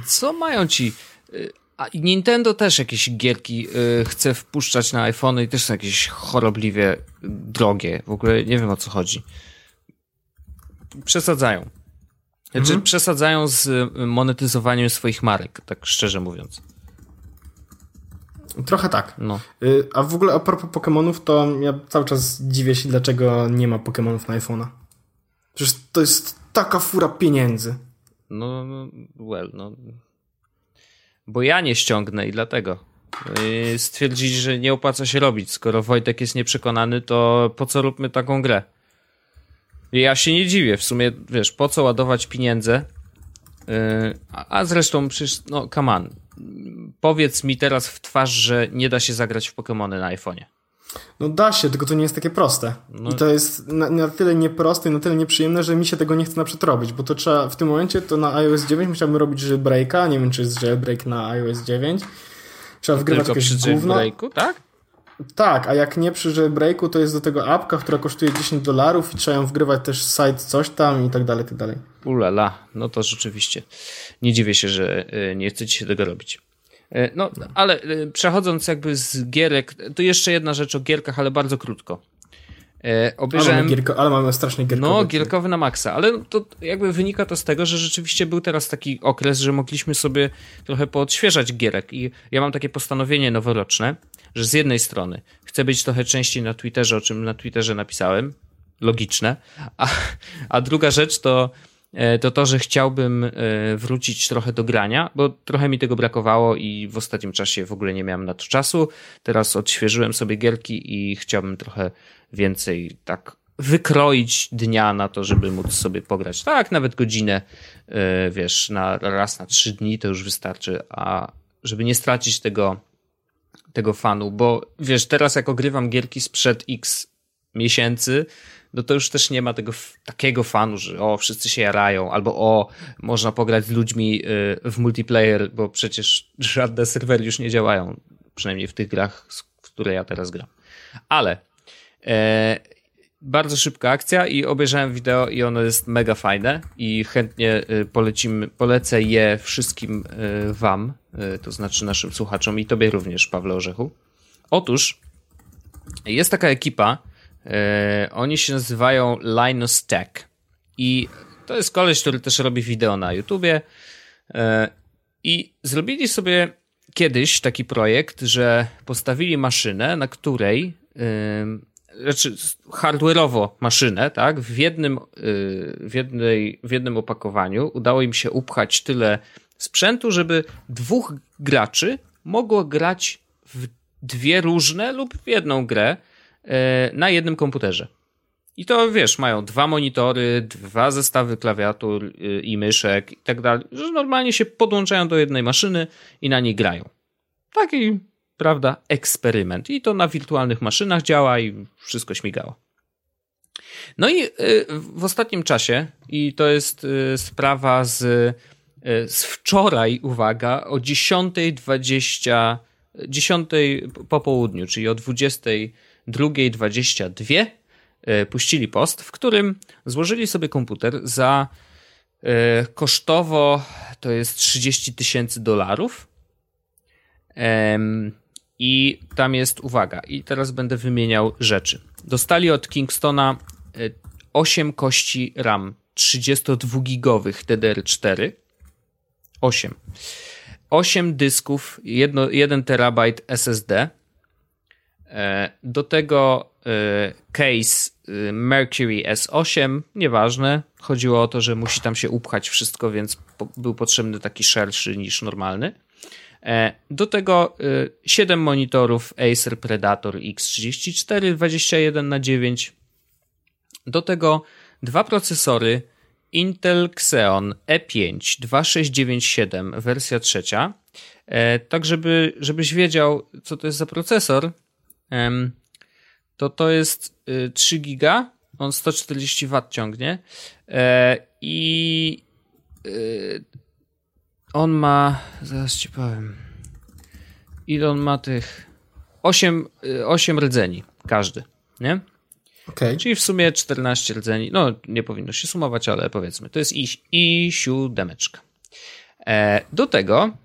Co mają ci... Y, a Nintendo też jakieś gierki y, chce wpuszczać na iPhone i też są jakieś chorobliwie drogie. W ogóle nie wiem o co chodzi. Przesadzają. Znaczy, mhm. przesadzają z monetyzowaniem swoich marek, tak szczerze mówiąc. Trochę tak. No. Y, a w ogóle a propos Pokémonów, to ja cały czas dziwię się, dlaczego nie ma Pokémonów na iPhone'a. Przecież to jest taka fura pieniędzy. No, no, well, no. Bo ja nie ściągnę i dlatego. Y, stwierdzić, że nie opłaca się robić. Skoro Wojtek jest nieprzekonany, to po co róbmy taką grę? Ja się nie dziwię. W sumie, wiesz, po co ładować pieniądze? Yy, a zresztą przecież, no, come on powiedz mi teraz w twarz, że nie da się zagrać w Pokémony na iPhone'ie. No da się, tylko to nie jest takie proste. No. I to jest na, na, tyle nieproste i na tyle nieprzyjemne, że mi się tego nie chce na robić, bo to trzeba w tym momencie to na iOS 9 musiałbym robić jailbreaka, nie wiem czy jest jailbreak na iOS 9. Trzeba wgrywać Tylko jakieś przy gówno. tak? Tak, a jak nie przy jailbreaku, to jest do tego apka, która kosztuje 10 dolarów i trzeba ją wgrywać też site coś tam i tak dalej, tak dalej. Ulala, no to rzeczywiście. Nie dziwię się, że y, nie chcecie się tego robić. Y, no, ale y, przechodząc jakby z gierek, to jeszcze jedna rzecz o gierkach, ale bardzo krótko. Obejrzałem... Ale, mamy gierko, ale mamy strasznie gierkowy. No, gierkowy na maksa, ale to jakby wynika to z tego, że rzeczywiście był teraz taki okres, że mogliśmy sobie trochę poodświeżać gierek i ja mam takie postanowienie noworoczne, że z jednej strony chcę być trochę częściej na Twitterze, o czym na Twitterze napisałem, logiczne, a, a druga rzecz to e, to to, że chciałbym e, wrócić trochę do grania, bo trochę mi tego brakowało i w ostatnim czasie w ogóle nie miałem na to czasu. Teraz odświeżyłem sobie gierki i chciałbym trochę więcej tak wykroić dnia na to, żeby móc sobie pograć. Tak, nawet godzinę, e, wiesz, na raz na trzy dni to już wystarczy, a żeby nie stracić tego tego fanu, bo wiesz, teraz jak ogrywam gierki sprzed x miesięcy, no to już też nie ma tego takiego fanu, że o, wszyscy się jarają, albo o, można pograć z ludźmi y, w multiplayer, bo przecież żadne serwery już nie działają, przynajmniej w tych grach, w które ja teraz gram. Ale e, bardzo szybka akcja i obejrzałem wideo i ono jest mega fajne i chętnie y, polecimy, polecę je wszystkim y, wam, y, to znaczy naszym słuchaczom i tobie również, Pawle Orzechu. Otóż jest taka ekipa, oni się nazywają Linus Tech i to jest koleś, który też robi wideo na YouTubie i zrobili sobie kiedyś taki projekt, że postawili maszynę, na której znaczy hardware'owo maszynę, tak, w jednym, y, w, jednej, w jednym opakowaniu udało im się upchać tyle sprzętu, żeby dwóch graczy mogło grać w dwie różne lub w jedną grę e, na jednym komputerze. I to wiesz, mają dwa monitory, dwa zestawy klawiatur y, i myszek i tak dalej, że normalnie się podłączają do jednej maszyny i na niej grają. Taki prawda, eksperyment. I to na wirtualnych maszynach działa i wszystko śmigało. No i y, w ostatnim czasie, i to jest y, sprawa z, y, z wczoraj, uwaga, o 10.20, 10 po południu, czyli o 22.22 puścili post, w którym złożyli sobie komputer za kosztowo to jest 30 tysięcy dolarów. I tam jest, uwaga, i teraz będę wymieniał rzeczy. Dostali od Kingstona 8 e, kości RAM 32-gigowych DDR4. 8. 8 dysków, 1, 1 terabajt SSD. E, do tego e, case Mercury S8, nieważne. Chodziło o to, że musi tam się upchać wszystko, więc był potrzebny taki szerszy niż normalny. Do tego 7 monitorów Acer Predator X34 21 na 9 Do tego dwa procesory Intel Xeon E5 2697 wersja trzecia. Tak, żeby, żebyś wiedział, co to jest za procesor, to to jest 3 giga, on 140 W ciągnie i on ma, zaraz ci powiem, ile on ma tych 8, 8 rdzeni, każdy, nie? Okay. Czyli w sumie 14 rdzeni, no nie powinno się sumować, ale powiedzmy, to jest i, i siódemeczka. E, do tego,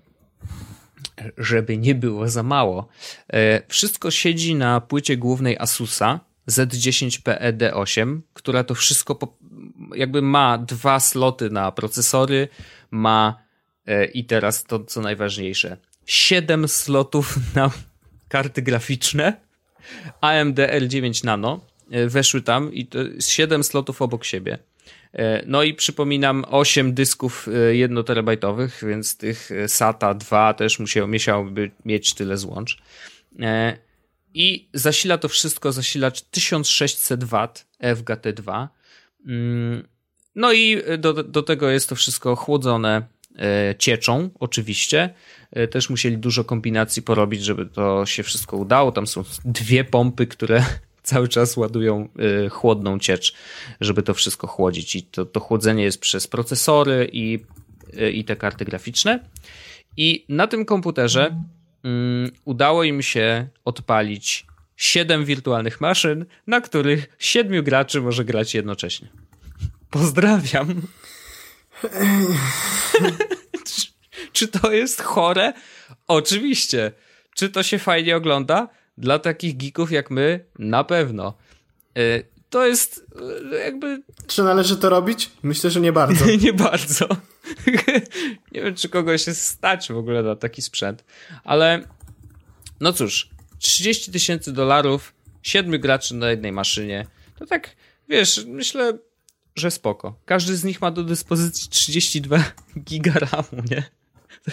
żeby nie było za mało, e, wszystko siedzi na płycie głównej Asusa Z10PE-D8, która to wszystko po, jakby ma dwa sloty na procesory, ma i teraz to co najważniejsze, 7 slotów na karty graficzne AMD L9 Nano e, weszły tam i to jest 7 slotów obok siebie. E, no i przypominam 8 dysków 1 terabajtowych, więc tych SATA 2 też musiał, musiałoby mieć tyle złącz. I zasila to wszystko zasilacz 1600 W FGT2. Mm, no i do, do tego jest to wszystko chłodzone e, cieczą, oczywiście. E, też musieli dużo kombinacji porobić, żeby to się wszystko udało. Tam są dwie pompy, które cały czas ładują e, chłodną ciecz, żeby to wszystko chłodzić. I to, to chłodzenie jest przez procesory i, i te karty graficzne. I na tym komputerze um, udało im się odpalić siedem wirtualnych maszyn, na których siedmiu graczy może grać jednocześnie. Pozdrawiam. Czy, czy to jest chore? Oczywiście. Czy to się fajnie ogląda? Dla takich geeków jak my, na pewno. E, to jest e, jakby. Czy należy to robić? Myślę, że nie bardzo. nie bardzo. nie wiem, czy kogoś się stać w ogóle na taki sprzęt, ale no cóż, 30 tysięcy dolarów, siedmiu graczy na jednej maszynie. To tak, wiesz, myślę, że spoko. Każdy z nich ma do dyspozycji 32 giga RAMu, nie?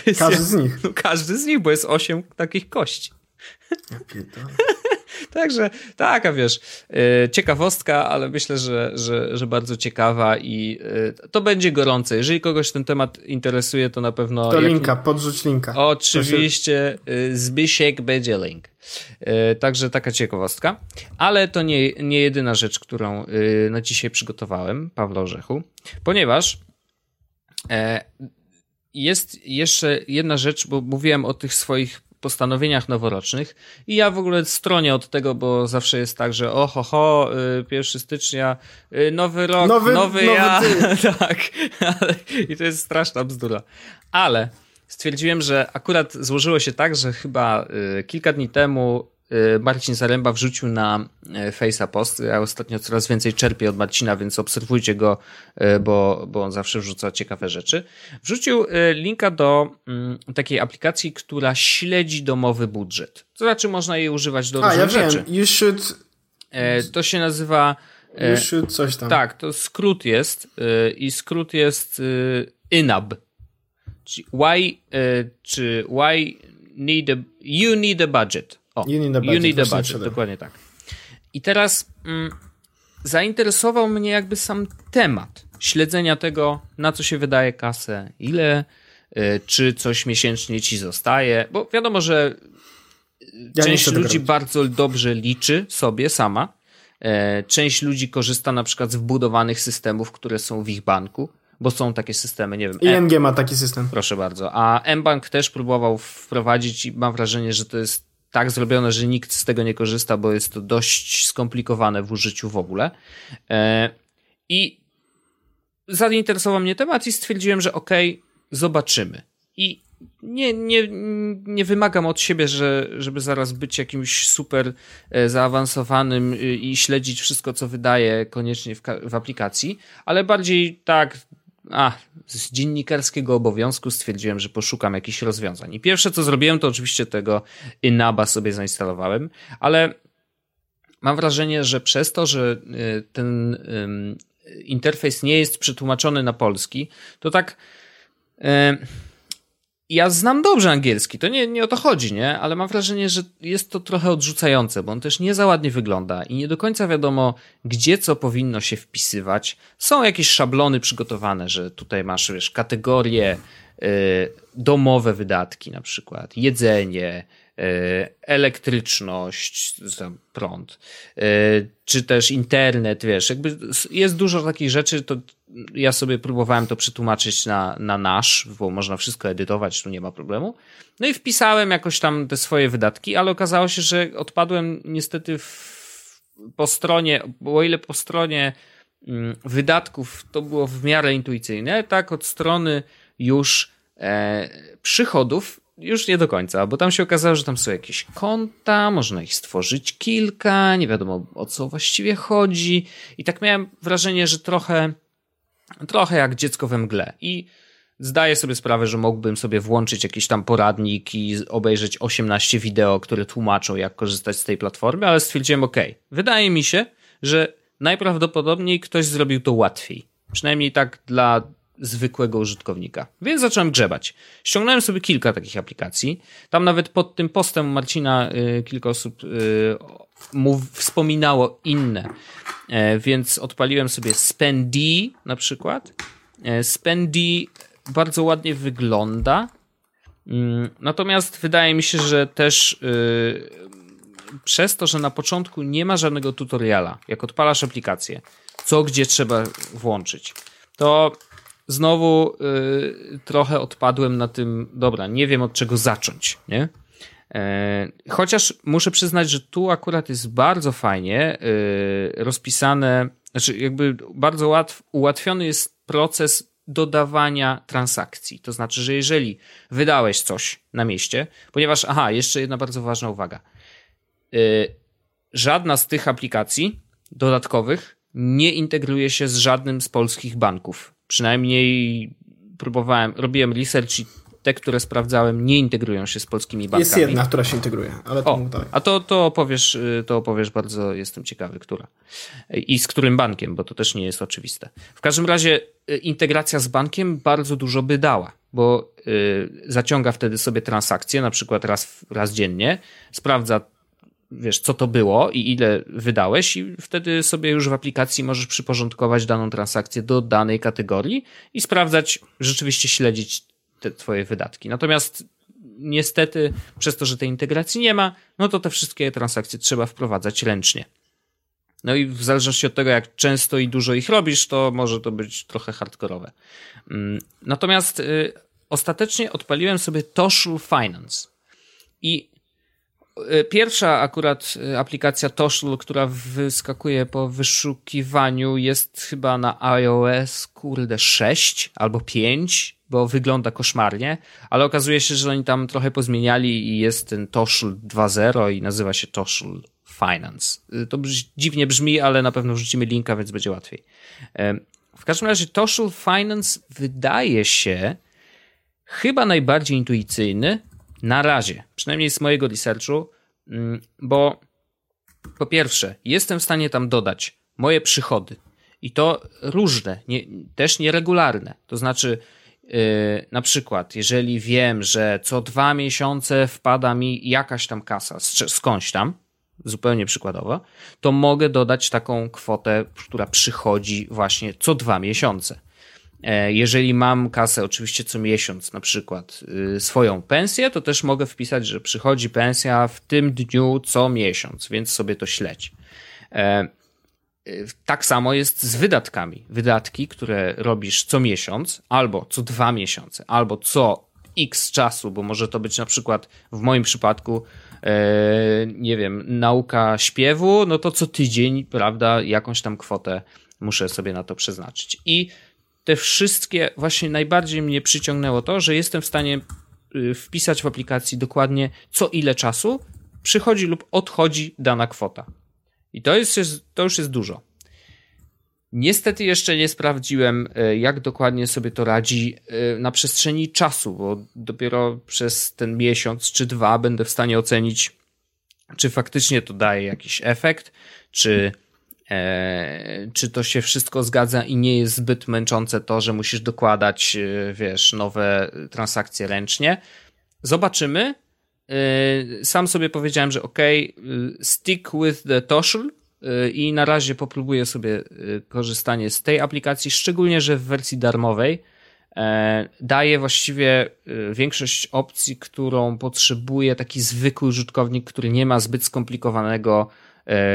każdy jak, z nich. No, każdy z nich, bo jest 8 takich kości. Ja Także taka, wiesz, yy, ciekawostka, ale myślę, że, że, że bardzo ciekawa i yy, to będzie gorące. Jeżeli kogoś ten temat interesuje, to na pewno... To linka, podrzuć linka. Oczywiście, yy, Zbysiek będzie link. Także taka ciekawostka. Ale to nie, nie jedyna rzecz, którą na dzisiaj przygotowałem, Pawle Orzechu, ponieważ e, jest jeszcze jedna rzecz, bo mówiłem o tych swoich postanowieniach noworocznych. I ja w ogóle stronię od tego, bo zawsze jest tak, że oho, ho, 1 stycznia, y, nowy rok, nowy, nowy, nowy ja, tak, i to jest straszna bzdura. Ale stwierdziłem, że akurat złożyło się tak, że chyba y, kilka dni temu Y, Marcin Zaręba wrzucił na y, Face'a post. Ja ostatnio coraz więcej czerpię od Marcina, więc obserwujcie go, y, bo, bo on zawsze wrzuca ciekawe rzeczy. Wrzucił linka do mm, takiej aplikacji, która śledzi domowy budżet. To znaczy można jej używać do A, różnych ja rzeczy. Wiem. You should... E, to się nazywa... E, you should coś tam. Tak, to skrót jest i skrót jest INAB. Czyli why, czy why need a, you need a budget. O, you need a budget, you need a budget dokładnie tak. I teraz mm, zainteresował mnie jakby sam temat śledzenia tego, na co się wydaje kasę, ile, y, czy coś miesięcznie ci zostaje, bo wiadomo, że ja część ludzi bardzo dobrze liczy sobie sama. E, część ludzi korzysta na przykład z wbudowanych systemów, które są w ich banku, bo są takie systemy, nie wiem. ING ma taki system. Proszę bardzo. A mBank też próbował wprowadzić i mam wrażenie, że to jest tak zrobione, że nikt z tego nie korzysta, bo jest to dość skomplikowane w użyciu w ogóle. E, I zainteresował mnie temat i stwierdziłem, że okej, okay, zobaczymy. I nie, nie, nie wymagam od siebie, że, żeby zaraz być jakimś super e, zaawansowanym i śledzić wszystko, co wydaje koniecznie w, w aplikacji, ale bardziej tak a, z dziennikarskiego obowiązku stwierdziłem, że poszukam jakichś rozwiązań. I pierwsze, co zrobiłem, to oczywiście tego Inaba sobie zainstalowałem, ale mam wrażenie, że przez to, że y, ten interfejs nie jest przetłumaczony na polski, to tak y, ja znam dobrze angielski, to nie, nie o to chodzi, nie? Ale mam wrażenie, że jest to trochę odrzucające, bo on też nie za ładnie wygląda i nie do końca wiadomo, gdzie co powinno się wpisywać. Są jakieś szablony przygotowane, że tutaj masz, wiesz, kategorie y, domowe wydatki na przykład, jedzenie, elektryczność, prąd, e, czy też internet, wiesz, jakby jest dużo takich rzeczy, to ja sobie próbowałem to przetłumaczyć na, na nasz, bo można wszystko edytować, tu nie ma problemu. No i wpisałem jakoś tam te swoje wydatki, ale okazało się, że odpadłem niestety w, po stronie, bo o ile po stronie mm, wydatków to było w miarę intuicyjne, tak od strony już e, przychodów już nie do końca, bo tam się okazało, że tam są jakieś konta, można ich stworzyć kilka, nie wiadomo o co właściwie chodzi. I tak miałem wrażenie, że trochę, trochę jak dziecko we mgle. I zdaję sobie sprawę, że mógłbym sobie włączyć jakiś tam poradnik i obejrzeć 18 wideo, które tłumaczą, jak korzystać z tej platformy, ale stwierdziłem, ok, wydaje mi się, że najprawdopodobniej ktoś zrobił to łatwiej. Przynajmniej tak dla zwykłego użytkownika. Więc zacząłem grzebać. Ściągnąłem sobie kilka takich aplikacji. Tam nawet pod tym postem Marcina y, kilka osób y, mu wspominało inne. E, więc odpaliłem sobie Spendy na przykład. E, Spendy bardzo ładnie wygląda. Mm, natomiast wydaje mi się, że też y, przez to, że na początku nie ma żadnego tutoriala, jak odpalasz aplikację, co gdzie trzeba włączyć, to znowu y, trochę odpadłem na tym, dobra, nie wiem od czego zacząć, nie? E, chociaż muszę przyznać, że tu akurat jest bardzo fajnie y, rozpisane, znaczy jakby bardzo łatw, ułatwiony jest proces dodawania transakcji. To znaczy, że jeżeli wydałeś coś na mieście, ponieważ, aha, jeszcze jedna bardzo ważna uwaga. Y, żadna z tych aplikacji dodatkowych nie integruje się z żadnym z polskich banków. Przynajmniej próbowałem, robiłem research i te, które sprawdzałem, nie integrują się z polskimi bankami. Jest jedna, która się integruje, ale to o, A to, to, opowiesz, to opowiesz bardzo, jestem ciekawy, która. I z którym bankiem, bo to też nie jest oczywiste. W każdym razie y, integracja z bankiem bardzo dużo by dała, bo y, zaciąga wtedy sobie transakcje, na przykład raz, raz dziennie, sprawdza wiesz, co to było i ile wydałeś, i wtedy sobie już w aplikacji możesz przyporządkować daną transakcję do danej kategorii i sprawdzać, rzeczywiście śledzić te twoje wydatki. Natomiast niestety, przez to, że tej integracji nie ma, no to te wszystkie transakcje trzeba wprowadzać ręcznie. No i w zależności od tego, jak często i dużo ich robisz, to może to być trochę hardkorowe. Mm, natomiast y, ostatecznie odpaliłem sobie Toshul Finance. I pierwsza akurat e, aplikacja Toshul, która wyskakuje po wyszukiwaniu jest chyba na iOS, kurde, 6 albo 5, bo wygląda koszmarnie, ale okazuje się, że oni tam trochę pozmieniali i jest ten Toshul 2.0 i nazywa się Toshul Finance. E, to dziwnie brzmi, ale na pewno wrzucimy linka, więc będzie łatwiej. W każdym razie Toshul Finance wydaje się chyba najbardziej intuicyjny, na razie, przynajmniej z mojego researchu, mm, bo po pierwsze, jestem w stanie tam dodać moje przychody i to różne, nie, też nieregularne. To znaczy, yy, na przykład, jeżeli wiem, że co dwa miesiące wpada mi jakaś tam kasa skądś tam, zupełnie przykładowo, to mogę dodać taką kwotę, która przychodzi właśnie co dwa miesiące. E, jeżeli mam kasę oczywiście co miesiąc, na przykład y, swoją pensję, to też mogę wpisać, że przychodzi pensja w tym dniu co miesiąc, więc sobie to śledź. E, y, tak samo jest z wydatkami. Wydatki, które robisz co miesiąc, albo co dwa miesiące, albo co x czasu, bo może to być na przykład w moim przypadku, e, nie wiem, nauka śpiewu, no to co tydzień, prawda, jakąś tam kwotę muszę sobie na to przeznaczyć. I te wszystkie, właśnie najbardziej mnie przyciągnęło to, że jestem w stanie y, wpisać w aplikacji dokładnie co ile czasu przychodzi lub odchodzi dana kwota. I to, jest, to już jest dużo. Niestety jeszcze nie sprawdziłem, y, jak dokładnie sobie to radzi y, na przestrzeni czasu, bo dopiero przez ten miesiąc czy dwa będę w stanie ocenić, czy faktycznie to daje jakiś efekt, czy czy to się wszystko zgadza i nie jest zbyt męczące to, że musisz dokładać, e, wiesz, nowe transakcje ręcznie. Zobaczymy. E, sam sobie powiedziałem, że ok, stick with the Toshul i na razie popróbuję sobie korzystanie z tej aplikacji, szczególnie, że w wersji darmowej daje właściwie większość opcji, którą potrzebuje taki zwykły użytkownik, który nie ma zbyt skomplikowanego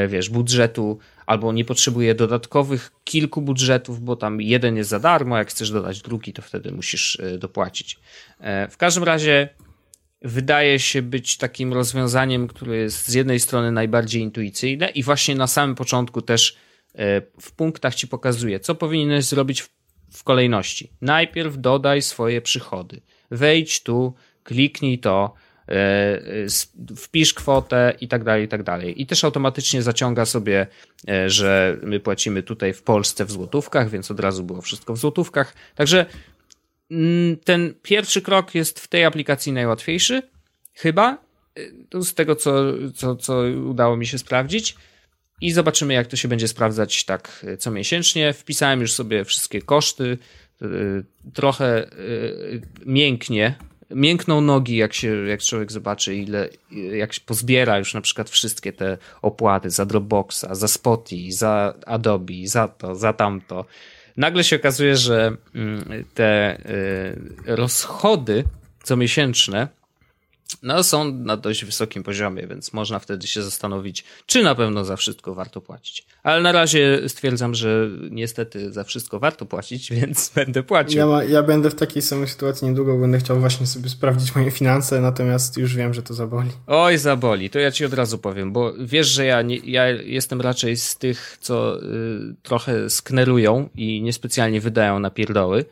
wiesz, budżetu albo nie potrzebuje dodatkowych kilku budżetów, bo tam jeden jest za darmo, jak chcesz dodać drugi, to wtedy musisz e, dopłacić. E, w każdym razie wydaje się być takim rozwiązaniem, które jest z jednej strony najbardziej intuicyjne i właśnie na samym początku też e, w punktach ci pokazuje, co powinieneś zrobić w, kolejności. Najpierw dodaj swoje przychody. Wejdź tu, kliknij to, wpisz kwotę i tak dalej, i tak dalej. I też automatycznie zaciąga sobie, e, że my płacimy tutaj w Polsce w złotówkach, więc od razu było wszystko w złotówkach. Także mm, ten pierwszy krok jest w tej aplikacji najłatwiejszy, chyba, e, z tego co, co, co udało mi się sprawdzić. I zobaczymy, jak to się będzie sprawdzać tak co miesięcznie. Wpisałem już sobie wszystkie koszty. Trochę mięknie miękną nogi, jak się, jak człowiek zobaczy, ile, jak się pozbiera już na przykład wszystkie te opłaty za Dropboxa, za Spotify, za Adobe, za to, za tamto. Nagle się okazuje, że mm, te y, rozchody comiesięczne no, są na dość wysokim poziomie, więc można wtedy się zastanowić, czy na pewno za wszystko warto płacić. Ale na razie stwierdzam, że niestety za wszystko warto płacić, więc będę płacił. Ja, ma, ja będę w takiej samej sytuacji niedługo, będę chciał właśnie sobie sprawdzić moje finanse, natomiast już wiem, że to zaboli. Oj, zaboli, to ja ci od razu powiem, bo wiesz, że ja, nie, ja jestem raczej z tych, co y, trochę sknerują i niespecjalnie wydają na pierdoły.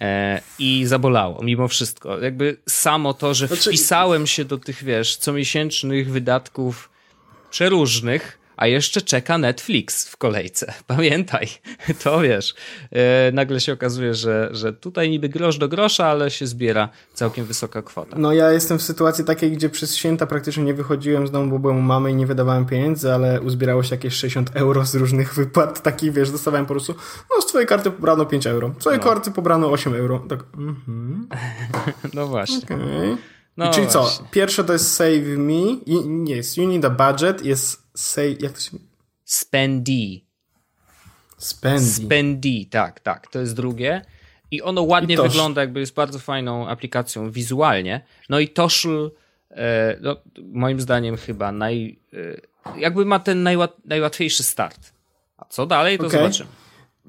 E, I zabolało, mimo wszystko. Jakby samo to, że znaczy... wpisałem się do tych, wiesz, comiesięcznych wydatków przeróżnych, a jeszcze czeka Netflix w kolejce. Pamiętaj, to wiesz. E, nagle się okazuje, że, że tutaj niby grosz do grosza, ale się zbiera całkiem wysoka kwota. No ja jestem w sytuacji takiej, gdzie przez święta praktycznie nie wychodziłem z domu, bo byłem u mamy i nie wydawałem pieniędzy, ale uzbierało się jakieś 60 euro z różnych wypłat, takich wiesz, dostawałem po prostu, no z twojej karty pobrano 5 euro, z twojej no. karty pobrano 8 euro. Tak, mhm. no właśnie. Okay. No czyli właśnie. co? Pierwsze to jest Save Me, nie jest You Need a Budget, jest Save, jak to się... Spendy. Spendy. Spendy, tak, tak, to jest drugie. I ono ładnie I wygląda, jakby jest bardzo fajną aplikacją wizualnie. No i Toshul, e, no, moim zdaniem chyba naj, e, jakby ma ten najłat, najłatwiejszy start. A co dalej, to okay. zobaczymy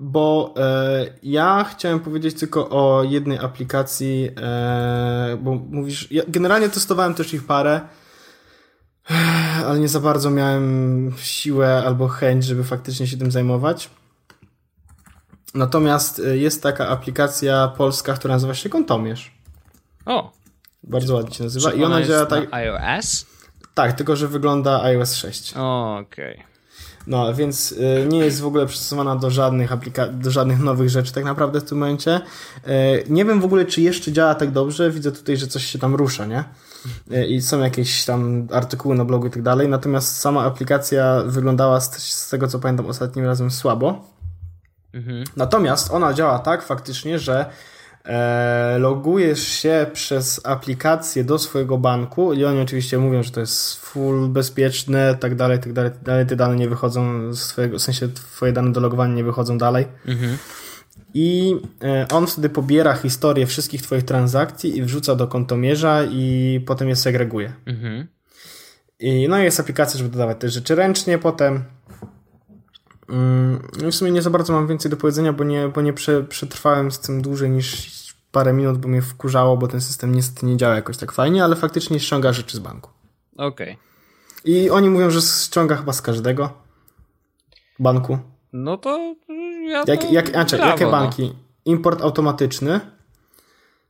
bo e, ja chciałem powiedzieć tylko o jednej aplikacji, e, bo mówisz, ja generalnie testowałem też ich parę, ale nie za bardzo miałem siłę albo chęć, żeby faktycznie się tym zajmować. Natomiast e, jest taka aplikacja polska, która nazywa się Kontomierz. O! Bardzo ładnie się nazywa. Czy I ona, działa tak. iOS? Tak, tylko że wygląda iOS 6. O, okej. Okay. No, więc y, nie jest w ogóle przystosowana do żadnych aplika- do żadnych nowych rzeczy tak naprawdę w tym momencie. Y, nie wiem w ogóle, czy jeszcze działa tak dobrze. Widzę tutaj, że coś się tam rusza, nie? Y, I są jakieś tam artykuły na blogu i tak dalej. Natomiast sama aplikacja wyglądała z, z tego, co pamiętam ostatnim razem słabo. Mhm. Natomiast ona działa tak faktycznie, że e, logujesz się przez aplikację do swojego banku i oni oczywiście mówią, że to jest full bezpieczne, tak dalej, tak dalej, tak dalej. Te dane nie wychodzą z twojego, w sensie twoje dane do logowania nie wychodzą dalej. Mhm. I e, on wtedy pobiera historię wszystkich twoich transakcji i wrzuca do kontomierza i potem je segreguje. Mhm. I no jest aplikacja, żeby dodawać te rzeczy ręcznie potem. I w sumie nie za bardzo mam więcej do powiedzenia, bo nie, bo nie przetrwałem z tym dłużej niż parę minut, bo mnie wkurzało, bo ten system niestety nie działa jakoś tak fajnie, ale faktycznie ściąga rzeczy z banku. Okej. Okay. I oni mówią, że ściąga chyba z każdego banku. No to ja to jak, jak, znaczy, brawo, jakie no. banki? Import automatyczny.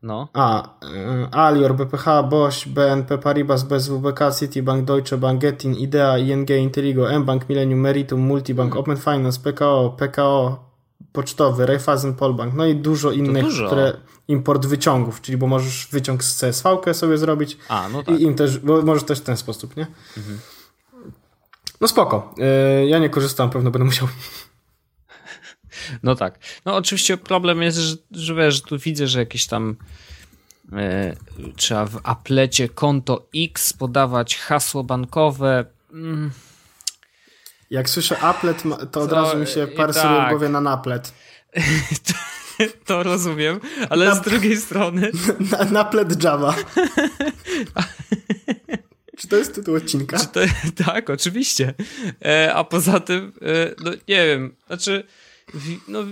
No. A, y, Alior, BPH, Bosch, BNP Paribas, BSWBK, Citibank, Deutsche Bank, Getin, Idea, ING, Inteligo, mBank, Millennium, Meritum, Multibank, Open Finance, PKO, PKO, Pocztowy, Raiffeisen, Polbank, no i dużo innych, które import wyciągów, czyli bo możesz wyciąg z CSV sobie zrobić A, no tak. i im też, bo możesz też w ten sposób, nie? Mhm. No spoko. Y, ja nie korzystam, pewno będę musiał. No tak. No oczywiście problem jest, że, że wiesz, tu widzę, że jakieś tam e, trzeba w aplecie konto X podawać hasło bankowe. Mm. Jak słyszę aplet, to od razu mi się parsuje tak. w głowie na naplet. to, to rozumiem, ale na, z drugiej strony... Na, naplet Java. Czy to jest tytuł odcinka? To, tak, oczywiście. E, a poza tym, e, no nie wiem, znaczy no,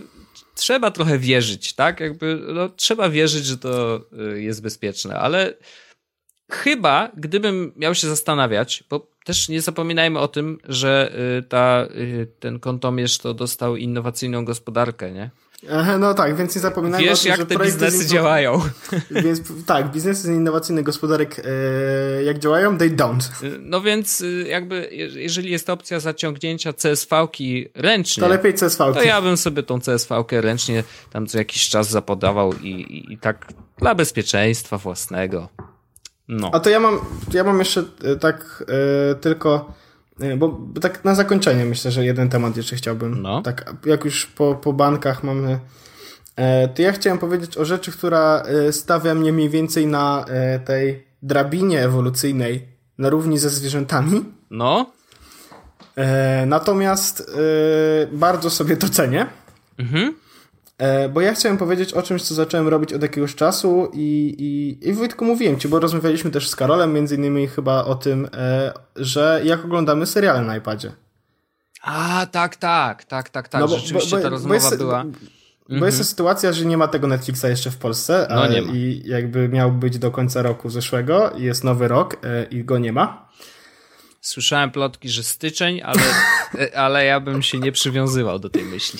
trzeba trochę wierzyć, tak? Jakby, no, trzeba wierzyć, że to y, jest bezpieczne, ale chyba, gdybym miał się zastanawiać, bo też nie zapominajmy o tym, że y, ta, y, ten kontomierz to dostał innowacyjną gospodarkę, nie? No tak, więc nie zapominajmy Wiesz, o tym, jak że te biznesy innow... działają. Więc tak, biznesy innowacyjne gospodarek e, jak działają? They don't. No więc y, jakby, jeżeli jest opcja zaciągnięcia CSV-ki ręcznie, to lepiej CSV. To ja bym sobie tą CSV-kę ręcznie tam co jakiś czas zapodawał i, i, i tak dla bezpieczeństwa własnego. No. A to ja mam, ja mam jeszcze e, tak e, tylko bo, bo, tak na zakończenie myślę, że jeden temat jeszcze chciałbym. No. Tak, jak już po, po bankach mamy. E, to ja chciałem powiedzieć o rzeczy, która e, stawia mnie mniej więcej na e, tej drabinie ewolucyjnej na równi ze zwierzętami. No. Natomiast bardzo sobie to cenię. Mhm. E, bo ja chciałem powiedzieć o czymś, co zacząłem robić od jakiegoś czasu i, i, i Wojtku mówiłem ci, bo rozmawialiśmy też z Karolem między innymi chyba o tym, e, że jak oglądamy seriale na iPadzie. A, tak, tak, tak, tak, tak, no bo, rzeczywiście bo, bo, ta rozmowa jest, była. Bo, mhm. jest sytuacja, że nie ma tego Netflixa jeszcze w Polsce no, nie ma. i jakby miał być do końca roku zeszłego i jest nowy rok e, i go nie ma. Słyszałem plotki, że styczeń, ale, ale ja bym się nie przywiązywał do tej myśli.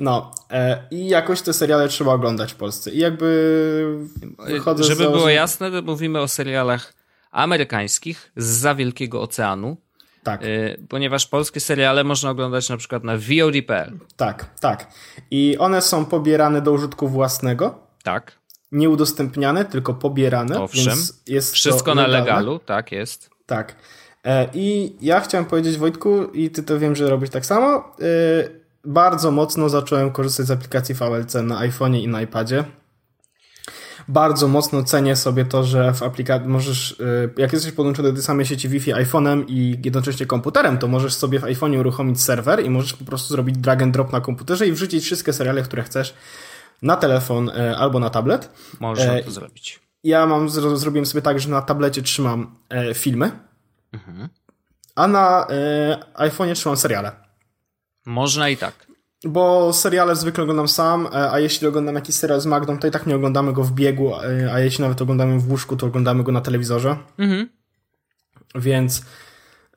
No, e, i jakoś te seriale trzeba oglądać w Polsce. I jakby wychodzę Żeby było jasne, to mówimy o serialach amerykańskich z za Wielkiego Oceanu. Tak. E, ponieważ polskie seriale można oglądać na przykład na VOD.pl. Tak, tak. I one są pobierane do użytku własnego. Tak. Nie udostępniane, tylko pobierane. Owszem. jest Wszystko na legalu, tak jest. Tak. E, I ja chciałem powiedzieć Wojtku, i ty to wiem, że robisz tak samo bardzo mocno zacząłem korzystać z aplikacji VLC na iPhone'ie i na iPadzie. Bardzo mocno cenię sobie to, że w aplikacji możesz, y, jak jesteś podłączony do tej samej sieci Wi-Fi iPhone'em i jednocześnie komputerem, to możesz sobie w iPhone'ie uruchomić serwer i możesz po prostu zrobić drag and drop na komputerze i wrzucić wszystkie seriale, które chcesz na telefon y, albo na tablet. Można e, to zrobić. Ja mam, zrobiłem sobie tak, że na tablecie trzymam filmy, mhm. a na iPhone'ie trzymam seriale. Można i tak. Bo seriale zwykle oglądam sam, e, a jeśli oglądam jakiś serial z Magdą, to i tak nie oglądamy go w biegu, e, a jeśli nawet oglądamy w łóżku, to oglądamy go na telewizorze. Mhm. Więc,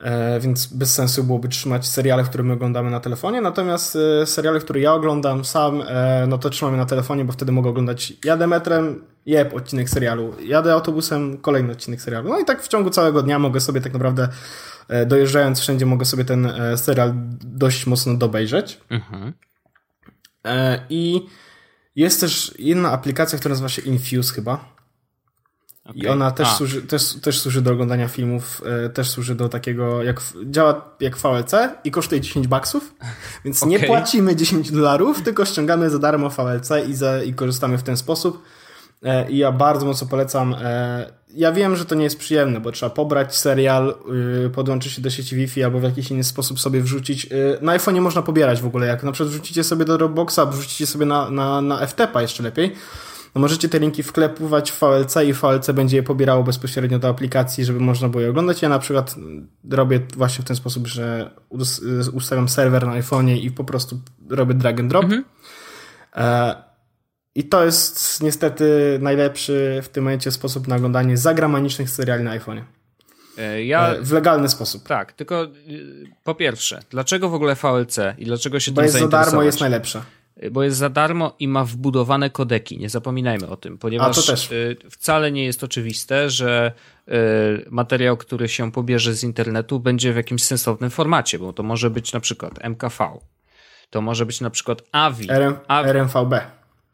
e, więc bez sensu byłoby trzymać seriale, które my oglądamy na telefonie. Natomiast seriale, które ja oglądam sam, no to trzymamy na telefonie, bo wtedy mogę oglądać jadę metrem, jeb, odcinek serialu, jadę autobusem, kolejny odcinek serialu. No i tak w ciągu całego dnia mogę sobie tak naprawdę dojeżdżając wszędzie mogę sobie ten e, serial dość mocno dobejrzeć. Mhm. E, I jest też inna aplikacja, która nazywa się Infuse chyba. Okay. I ona też służy, też, też służy do oglądania filmów, też służy do takiego, jak działa jak VLC i kosztuje 10 baksów, więc okay. nie płacimy 10 dolarów, tylko ściągamy za darmo VLC i, za, i korzystamy w ten sposób. I ja bardzo mocno polecam ja wiem, że to nie jest przyjemne, bo trzeba pobrać serial, yy, podłączyć się do sieci Wi-Fi albo w jakiś inny sposób sobie wrzucić. Yy, na iPhone nie można pobierać w ogóle. Jak na przykład wrzucicie sobie do Dropboxa, wrzucicie sobie na, na, na FTP jeszcze lepiej, no możecie te linki wklepywać w VLC i VLC będzie je pobierało bezpośrednio do aplikacji, żeby można było je oglądać. Ja na przykład robię właśnie w ten sposób, że ustawiam serwer na iPhone'ie i po prostu robię drag and drop. Mhm. E i to jest niestety najlepszy w tym momencie sposób na oglądanie zagranicznych seriali na iPhone'ie. E, ja, e, w legalny sposób. Tak, tylko y, po pierwsze, dlaczego w ogóle VLC i dlaczego się Bo tym jest za darmo, jest najlepsze. E, bo jest za darmo i ma wbudowane kodeki, nie zapominajmy o tym, ponieważ wcale nie jest oczywiste, że materiał, który się pobierze z internetu będzie w jakimś sensownym formacie, bo to może być na przykład MKV, to może być na przykład AVI, RM, AVI RMVB.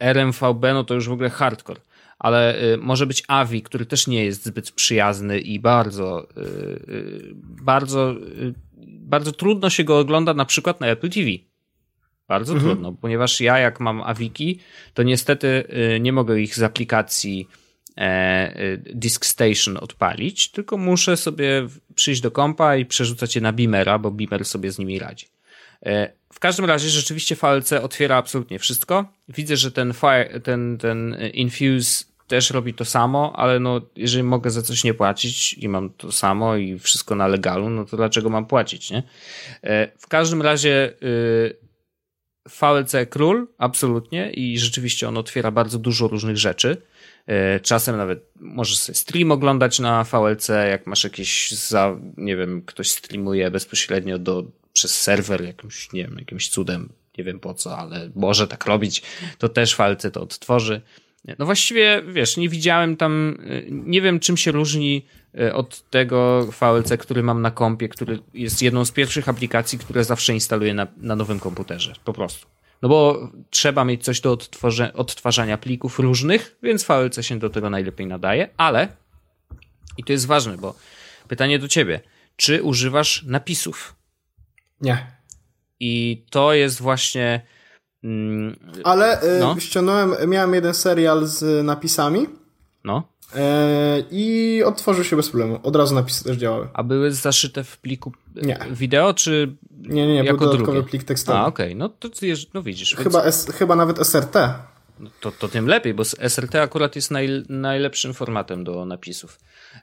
RMVB, no to już w ogóle hardcore. Ale y, może być AVI, który też nie jest zbyt przyjazny i bardzo, y, y, bardzo bardzo trudno się go ogląda na przykład na Apple TV. Bardzo mhm. trudno, ponieważ ja jak mam Awiki, to niestety nie mogę ich z aplikacji e, Disk Station odpalić, tylko muszę sobie przyjść do kompa i przerzucać je na Beamera, bo Beamer sobie z nimi radzi. E, w każdym razie rzeczywiście VLC otwiera absolutnie wszystko. Widzę, że ten, fire, ten, ten Infuse też robi to samo, ale no, jeżeli mogę za coś nie płacić i mam to samo i wszystko na legalu, no to dlaczego mam płacić, nie? E, w każdym razie VLC król, absolutnie i rzeczywiście on otwiera bardzo dużo różnych rzeczy. E, czasem nawet możesz sobie stream oglądać na VLC, jak masz jakieś, za, nie wiem, ktoś streamuje bezpośrednio do, przez serwer jakimś, nie wiem, jakimś cudem, nie wiem po co, ale może tak robić, to też VLC to odtworzy. No właściwie, wiesz, nie widziałem tam, nie wiem czym się różni e, od tego VLC, który mam na kompie, który jest jedną z pierwszych aplikacji, które zawsze instaluję na, na nowym komputerze, po prostu. No bo trzeba mieć coś do odtwarzania plików różnych, więc VLC się do tego najlepiej nadaje, ale i to jest ważne, bo pytanie do ciebie, czy używasz napisów? Nie. I to jest właśnie Mm, Ale y, no. ściągnąłem, miałem jeden serial z napisami. No. E, I otworzył się bez problemu. Od razu napisy też działały. A były zaszyte w pliku nie. wideo, czy. Nie, nie, nie, jako był dodatkowy drugie? plik tekstowy. A, okej, okay. no to no widzisz. Chyba, więc... S, chyba nawet SRT. No to, to tym lepiej, bo SRT akurat jest naj, najlepszym formatem do napisów.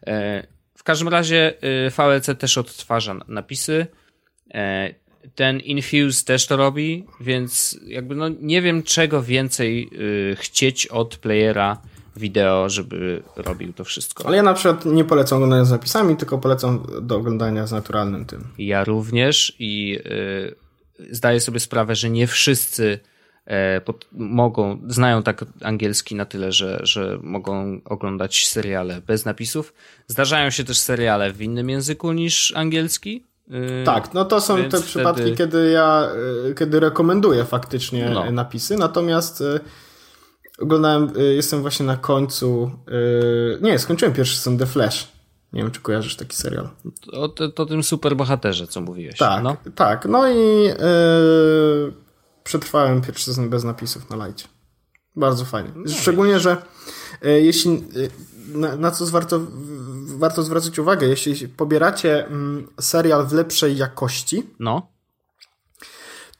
E, w każdym razie y, VLC też odtwarza napisy. E, ten Infuse też to robi, więc jakby no nie wiem czego więcej y, chcieć od playera wideo, żeby robił to wszystko. Ale ja na przykład nie polecam oglądania z napisami, tylko polecam do oglądania z naturalnym tym. Ja również i y, zdaję sobie sprawę, że nie wszyscy e, pod, mogą, znają tak angielski na tyle, że, że mogą oglądać seriale bez napisów. Zdarzają się też seriale w innym języku niż angielski, tak, no to są te wtedy... przypadki, kiedy ja yy, kiedy rekomenduję faktycznie no. napisy, natomiast yy, oglądałem, jestem właśnie na końcu, nie, skończyłem pierwszy sezon The Flash. Nie wiem, czy kojarzysz taki serial. To, to, to tym superbohaterze, co mówiłeś. Tak, no. tak. No i przetrwałem pierwszy sezon bez napisów na lajcie. Bardzo fajnie. No Szczególnie, że jeśli na, na co warto, warto zwracać uwagę, jeśli pobieracie mm, serial w lepszej jakości, no.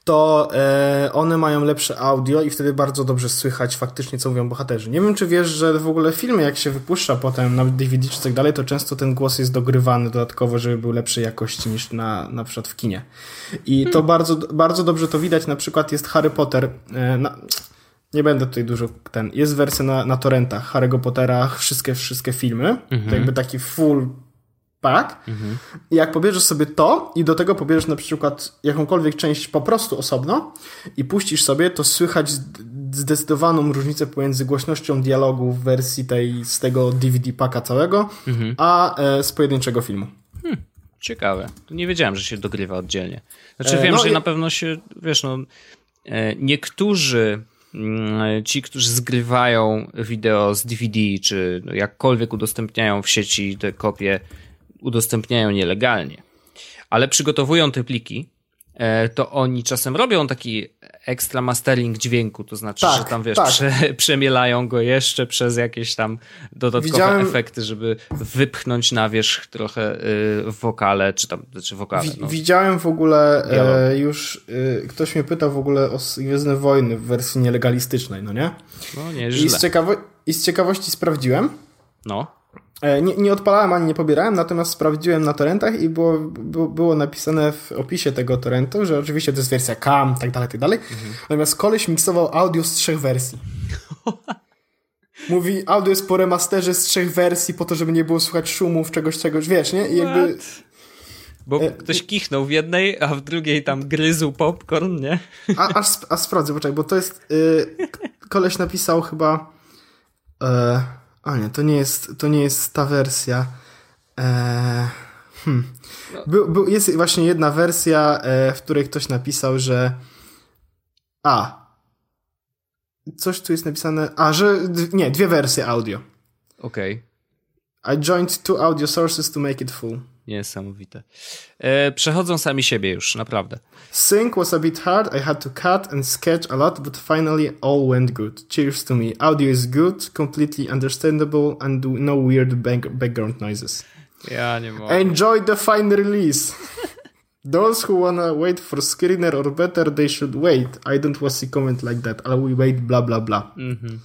to e, one mają lepsze audio i wtedy bardzo dobrze słychać faktycznie, co mówią bohaterzy. Nie wiem, czy wiesz, że w ogóle filmy, jak się wypuszcza potem na DVD czy tak dalej, to często ten głos jest dogrywany dodatkowo, żeby był lepszej jakości niż na, na przykład w kinie. I to hmm. bardzo, bardzo dobrze to widać. Na przykład jest Harry Potter. E, na, nie będę tutaj dużo ten. Jest wersja na, na torrentach Harry'ego Pottera, wszystkie, wszystkie filmy. Mhm. To jakby taki full pack. Mhm. I jak pobierzesz sobie to i do tego pobierzesz na przykład jakąkolwiek część po prostu osobno i puścisz sobie, to słychać zdecydowaną różnicę pomiędzy głośnością dialogu w wersji tej z tego DVD paka całego, mhm. a e, z pojedynczego filmu. Hmm, ciekawe. Nie wiedziałem, że się dogrywa oddzielnie. Znaczy e, wiem, no że i... na pewno się, wiesz, no e, niektórzy ci, którzy zgrywają wideo z DVD, czy jakkolwiek udostępniają w sieci te kopie, udostępniają nielegalnie. Ale przygotowują te pliki, to oni czasem robią taki ekstra mastering dźwięku, to znaczy, tak, że tam wiesz, tak. prze, przemielają go jeszcze przez jakieś tam dodatkowe Widziałem... efekty, żeby wypchnąć na wierzch trochę y, wokale, czy tam, czy wokale. No. Widziałem w ogóle e, już, y, ktoś mnie pytał w ogóle o Gwiezdne Wojny w wersji nielegalistycznej, no nie? No nie, źle. I z, ciekawo I z ciekawości sprawdziłem. No. E, nie, nie odpalałem ani nie pobierałem, natomiast sprawdziłem na torrentach i było, było, było napisane w opisie tego torrentu, że oczywiście to jest wersja CAM, tak dalej, tak dalej. Mhm. Natomiast koleś miksował audio z trzech wersji. Mówi, audio jest po remasterze z trzech wersji po to, żeby nie było słychać szumów, czegoś, czegoś, wiesz, nie? I jakby... Bo e, ktoś kichnął w jednej, a w drugiej tam gryzł popcorn, nie? A, a, a sprawdzę, poczekaj, bo to jest... Y, koleś napisał chyba... Y, a nie, to nie jest, to nie jest ta wersja. Eee, hmm. Był, był, jest właśnie jedna wersja, e, w której ktoś napisał, że. A. Coś tu jest napisane. A, że. Nie, dwie wersje audio. Okej. Okay. I joined two audio sources to make it full. Niesamowite. E, przechodzą sami siebie już, naprawdę. Sync was a bit hard. I had to cut and sketch a lot, but finally all went good. Cheers to me. Audio is good, completely understandable, and no weird background noises. Ja nie mogę. Enjoy the fine release. Those who wanna wait for screener or better, they should wait. I don't want to comment like that. I'll wait, blah, blah, blah. Mm -hmm.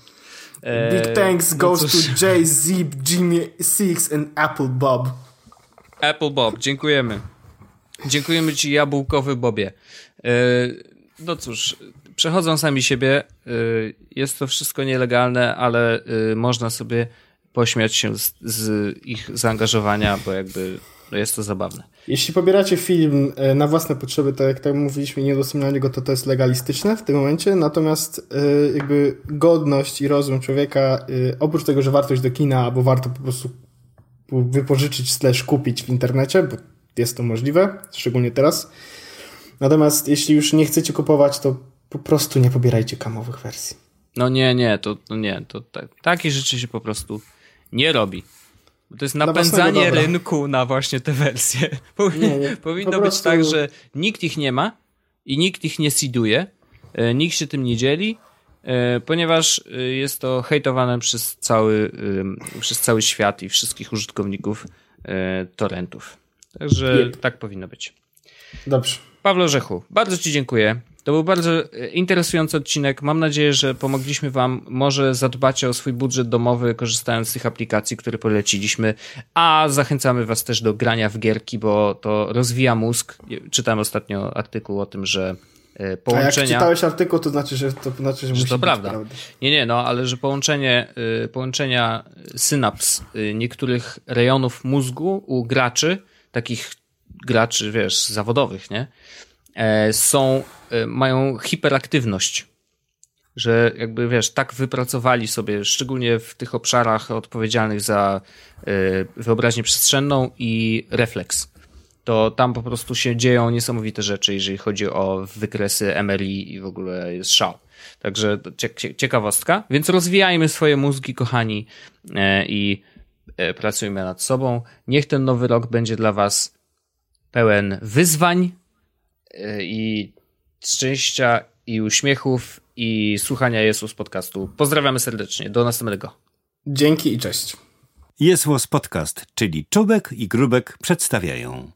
Big eee, thanks no goes to Jay, Zip, Jimmy Six and Apple Bob. Apple Bob, dziękujemy. Dziękujemy ci, jabłkowy Bobie. Eee, no cóż, przechodzą sami siebie. Eee, jest to wszystko nielegalne, ale można sobie pośmiać się z, z ich zaangażowania, bo jakby no jest to zabawne. Jeśli pobieracie film e, na własne potrzeby, tak jak tak mówiliśmy, nie udostępnianie go, to to jest legalistyczne w tym momencie, natomiast e, jakby godność i rozum człowieka, e, oprócz tego, że wartość do kina, albo warto po prostu wypożyczyć slash kupić w internecie, bo jest to możliwe, szczególnie teraz. Natomiast jeśli już nie chcecie kupować, to po prostu nie pobierajcie kamowych wersji. No nie, nie, to, to nie, to tak, takie rzeczy się po prostu nie robi. To jest napędzanie rynku na właśnie te wersje. nie, nie. Powinno po być prostu... tak, że nikt ich nie ma i nikt ich nie seeduje, e, nikt się tym nie dzieli, ponieważ e, jest to hejtowane przez cały, przez cały świat i wszystkich użytkowników torrentów. Także tak powinno być. Dobrze. Pawlo Rzechu, bardzo Ci dziękuję. To był bardzo e, interesujący odcinek. Mam nadzieję, że pomogliśmy Wam. Może zadbacie o swój budżet domowy, korzystając z tych aplikacji, które poleciliśmy. A zachęcamy Was też do grania w gierki, bo to rozwija mózg. Czytałem ostatnio artykuł o tym, że połączenia. A jak czytałeś artykuł, to znaczy, że to znaczy, że, że to prawda. prawda. Nie, nie, no, ale że połączenie, e, połączenia synaps e, niektórych rejonów mózgu u graczy, takich graczy, wiesz, zawodowych, nie? E, są, e, mają hiperaktywność. Że jakby wiesz, tak wypracowali sobie, szczególnie w tych obszarach odpowiedzialnych za e, wyobraźnię przestrzenną i refleks. To tam po prostu się dzieją niesamowite rzeczy, jeżeli chodzi o wykresy MRI i w ogóle jest szał. Także ciekawostka. Więc rozwijajmy swoje mózgi, kochani, i pracujmy nad sobą. Niech ten nowy rok będzie dla Was pełen wyzwań, i szczęścia i uśmiechów i słuchania Jezus podcastu. Pozdrawiamy serdecznie. Do następnego. Dzięki i cześć. Jesłos Podcast, czyli Czubek i Grubek przedstawiają.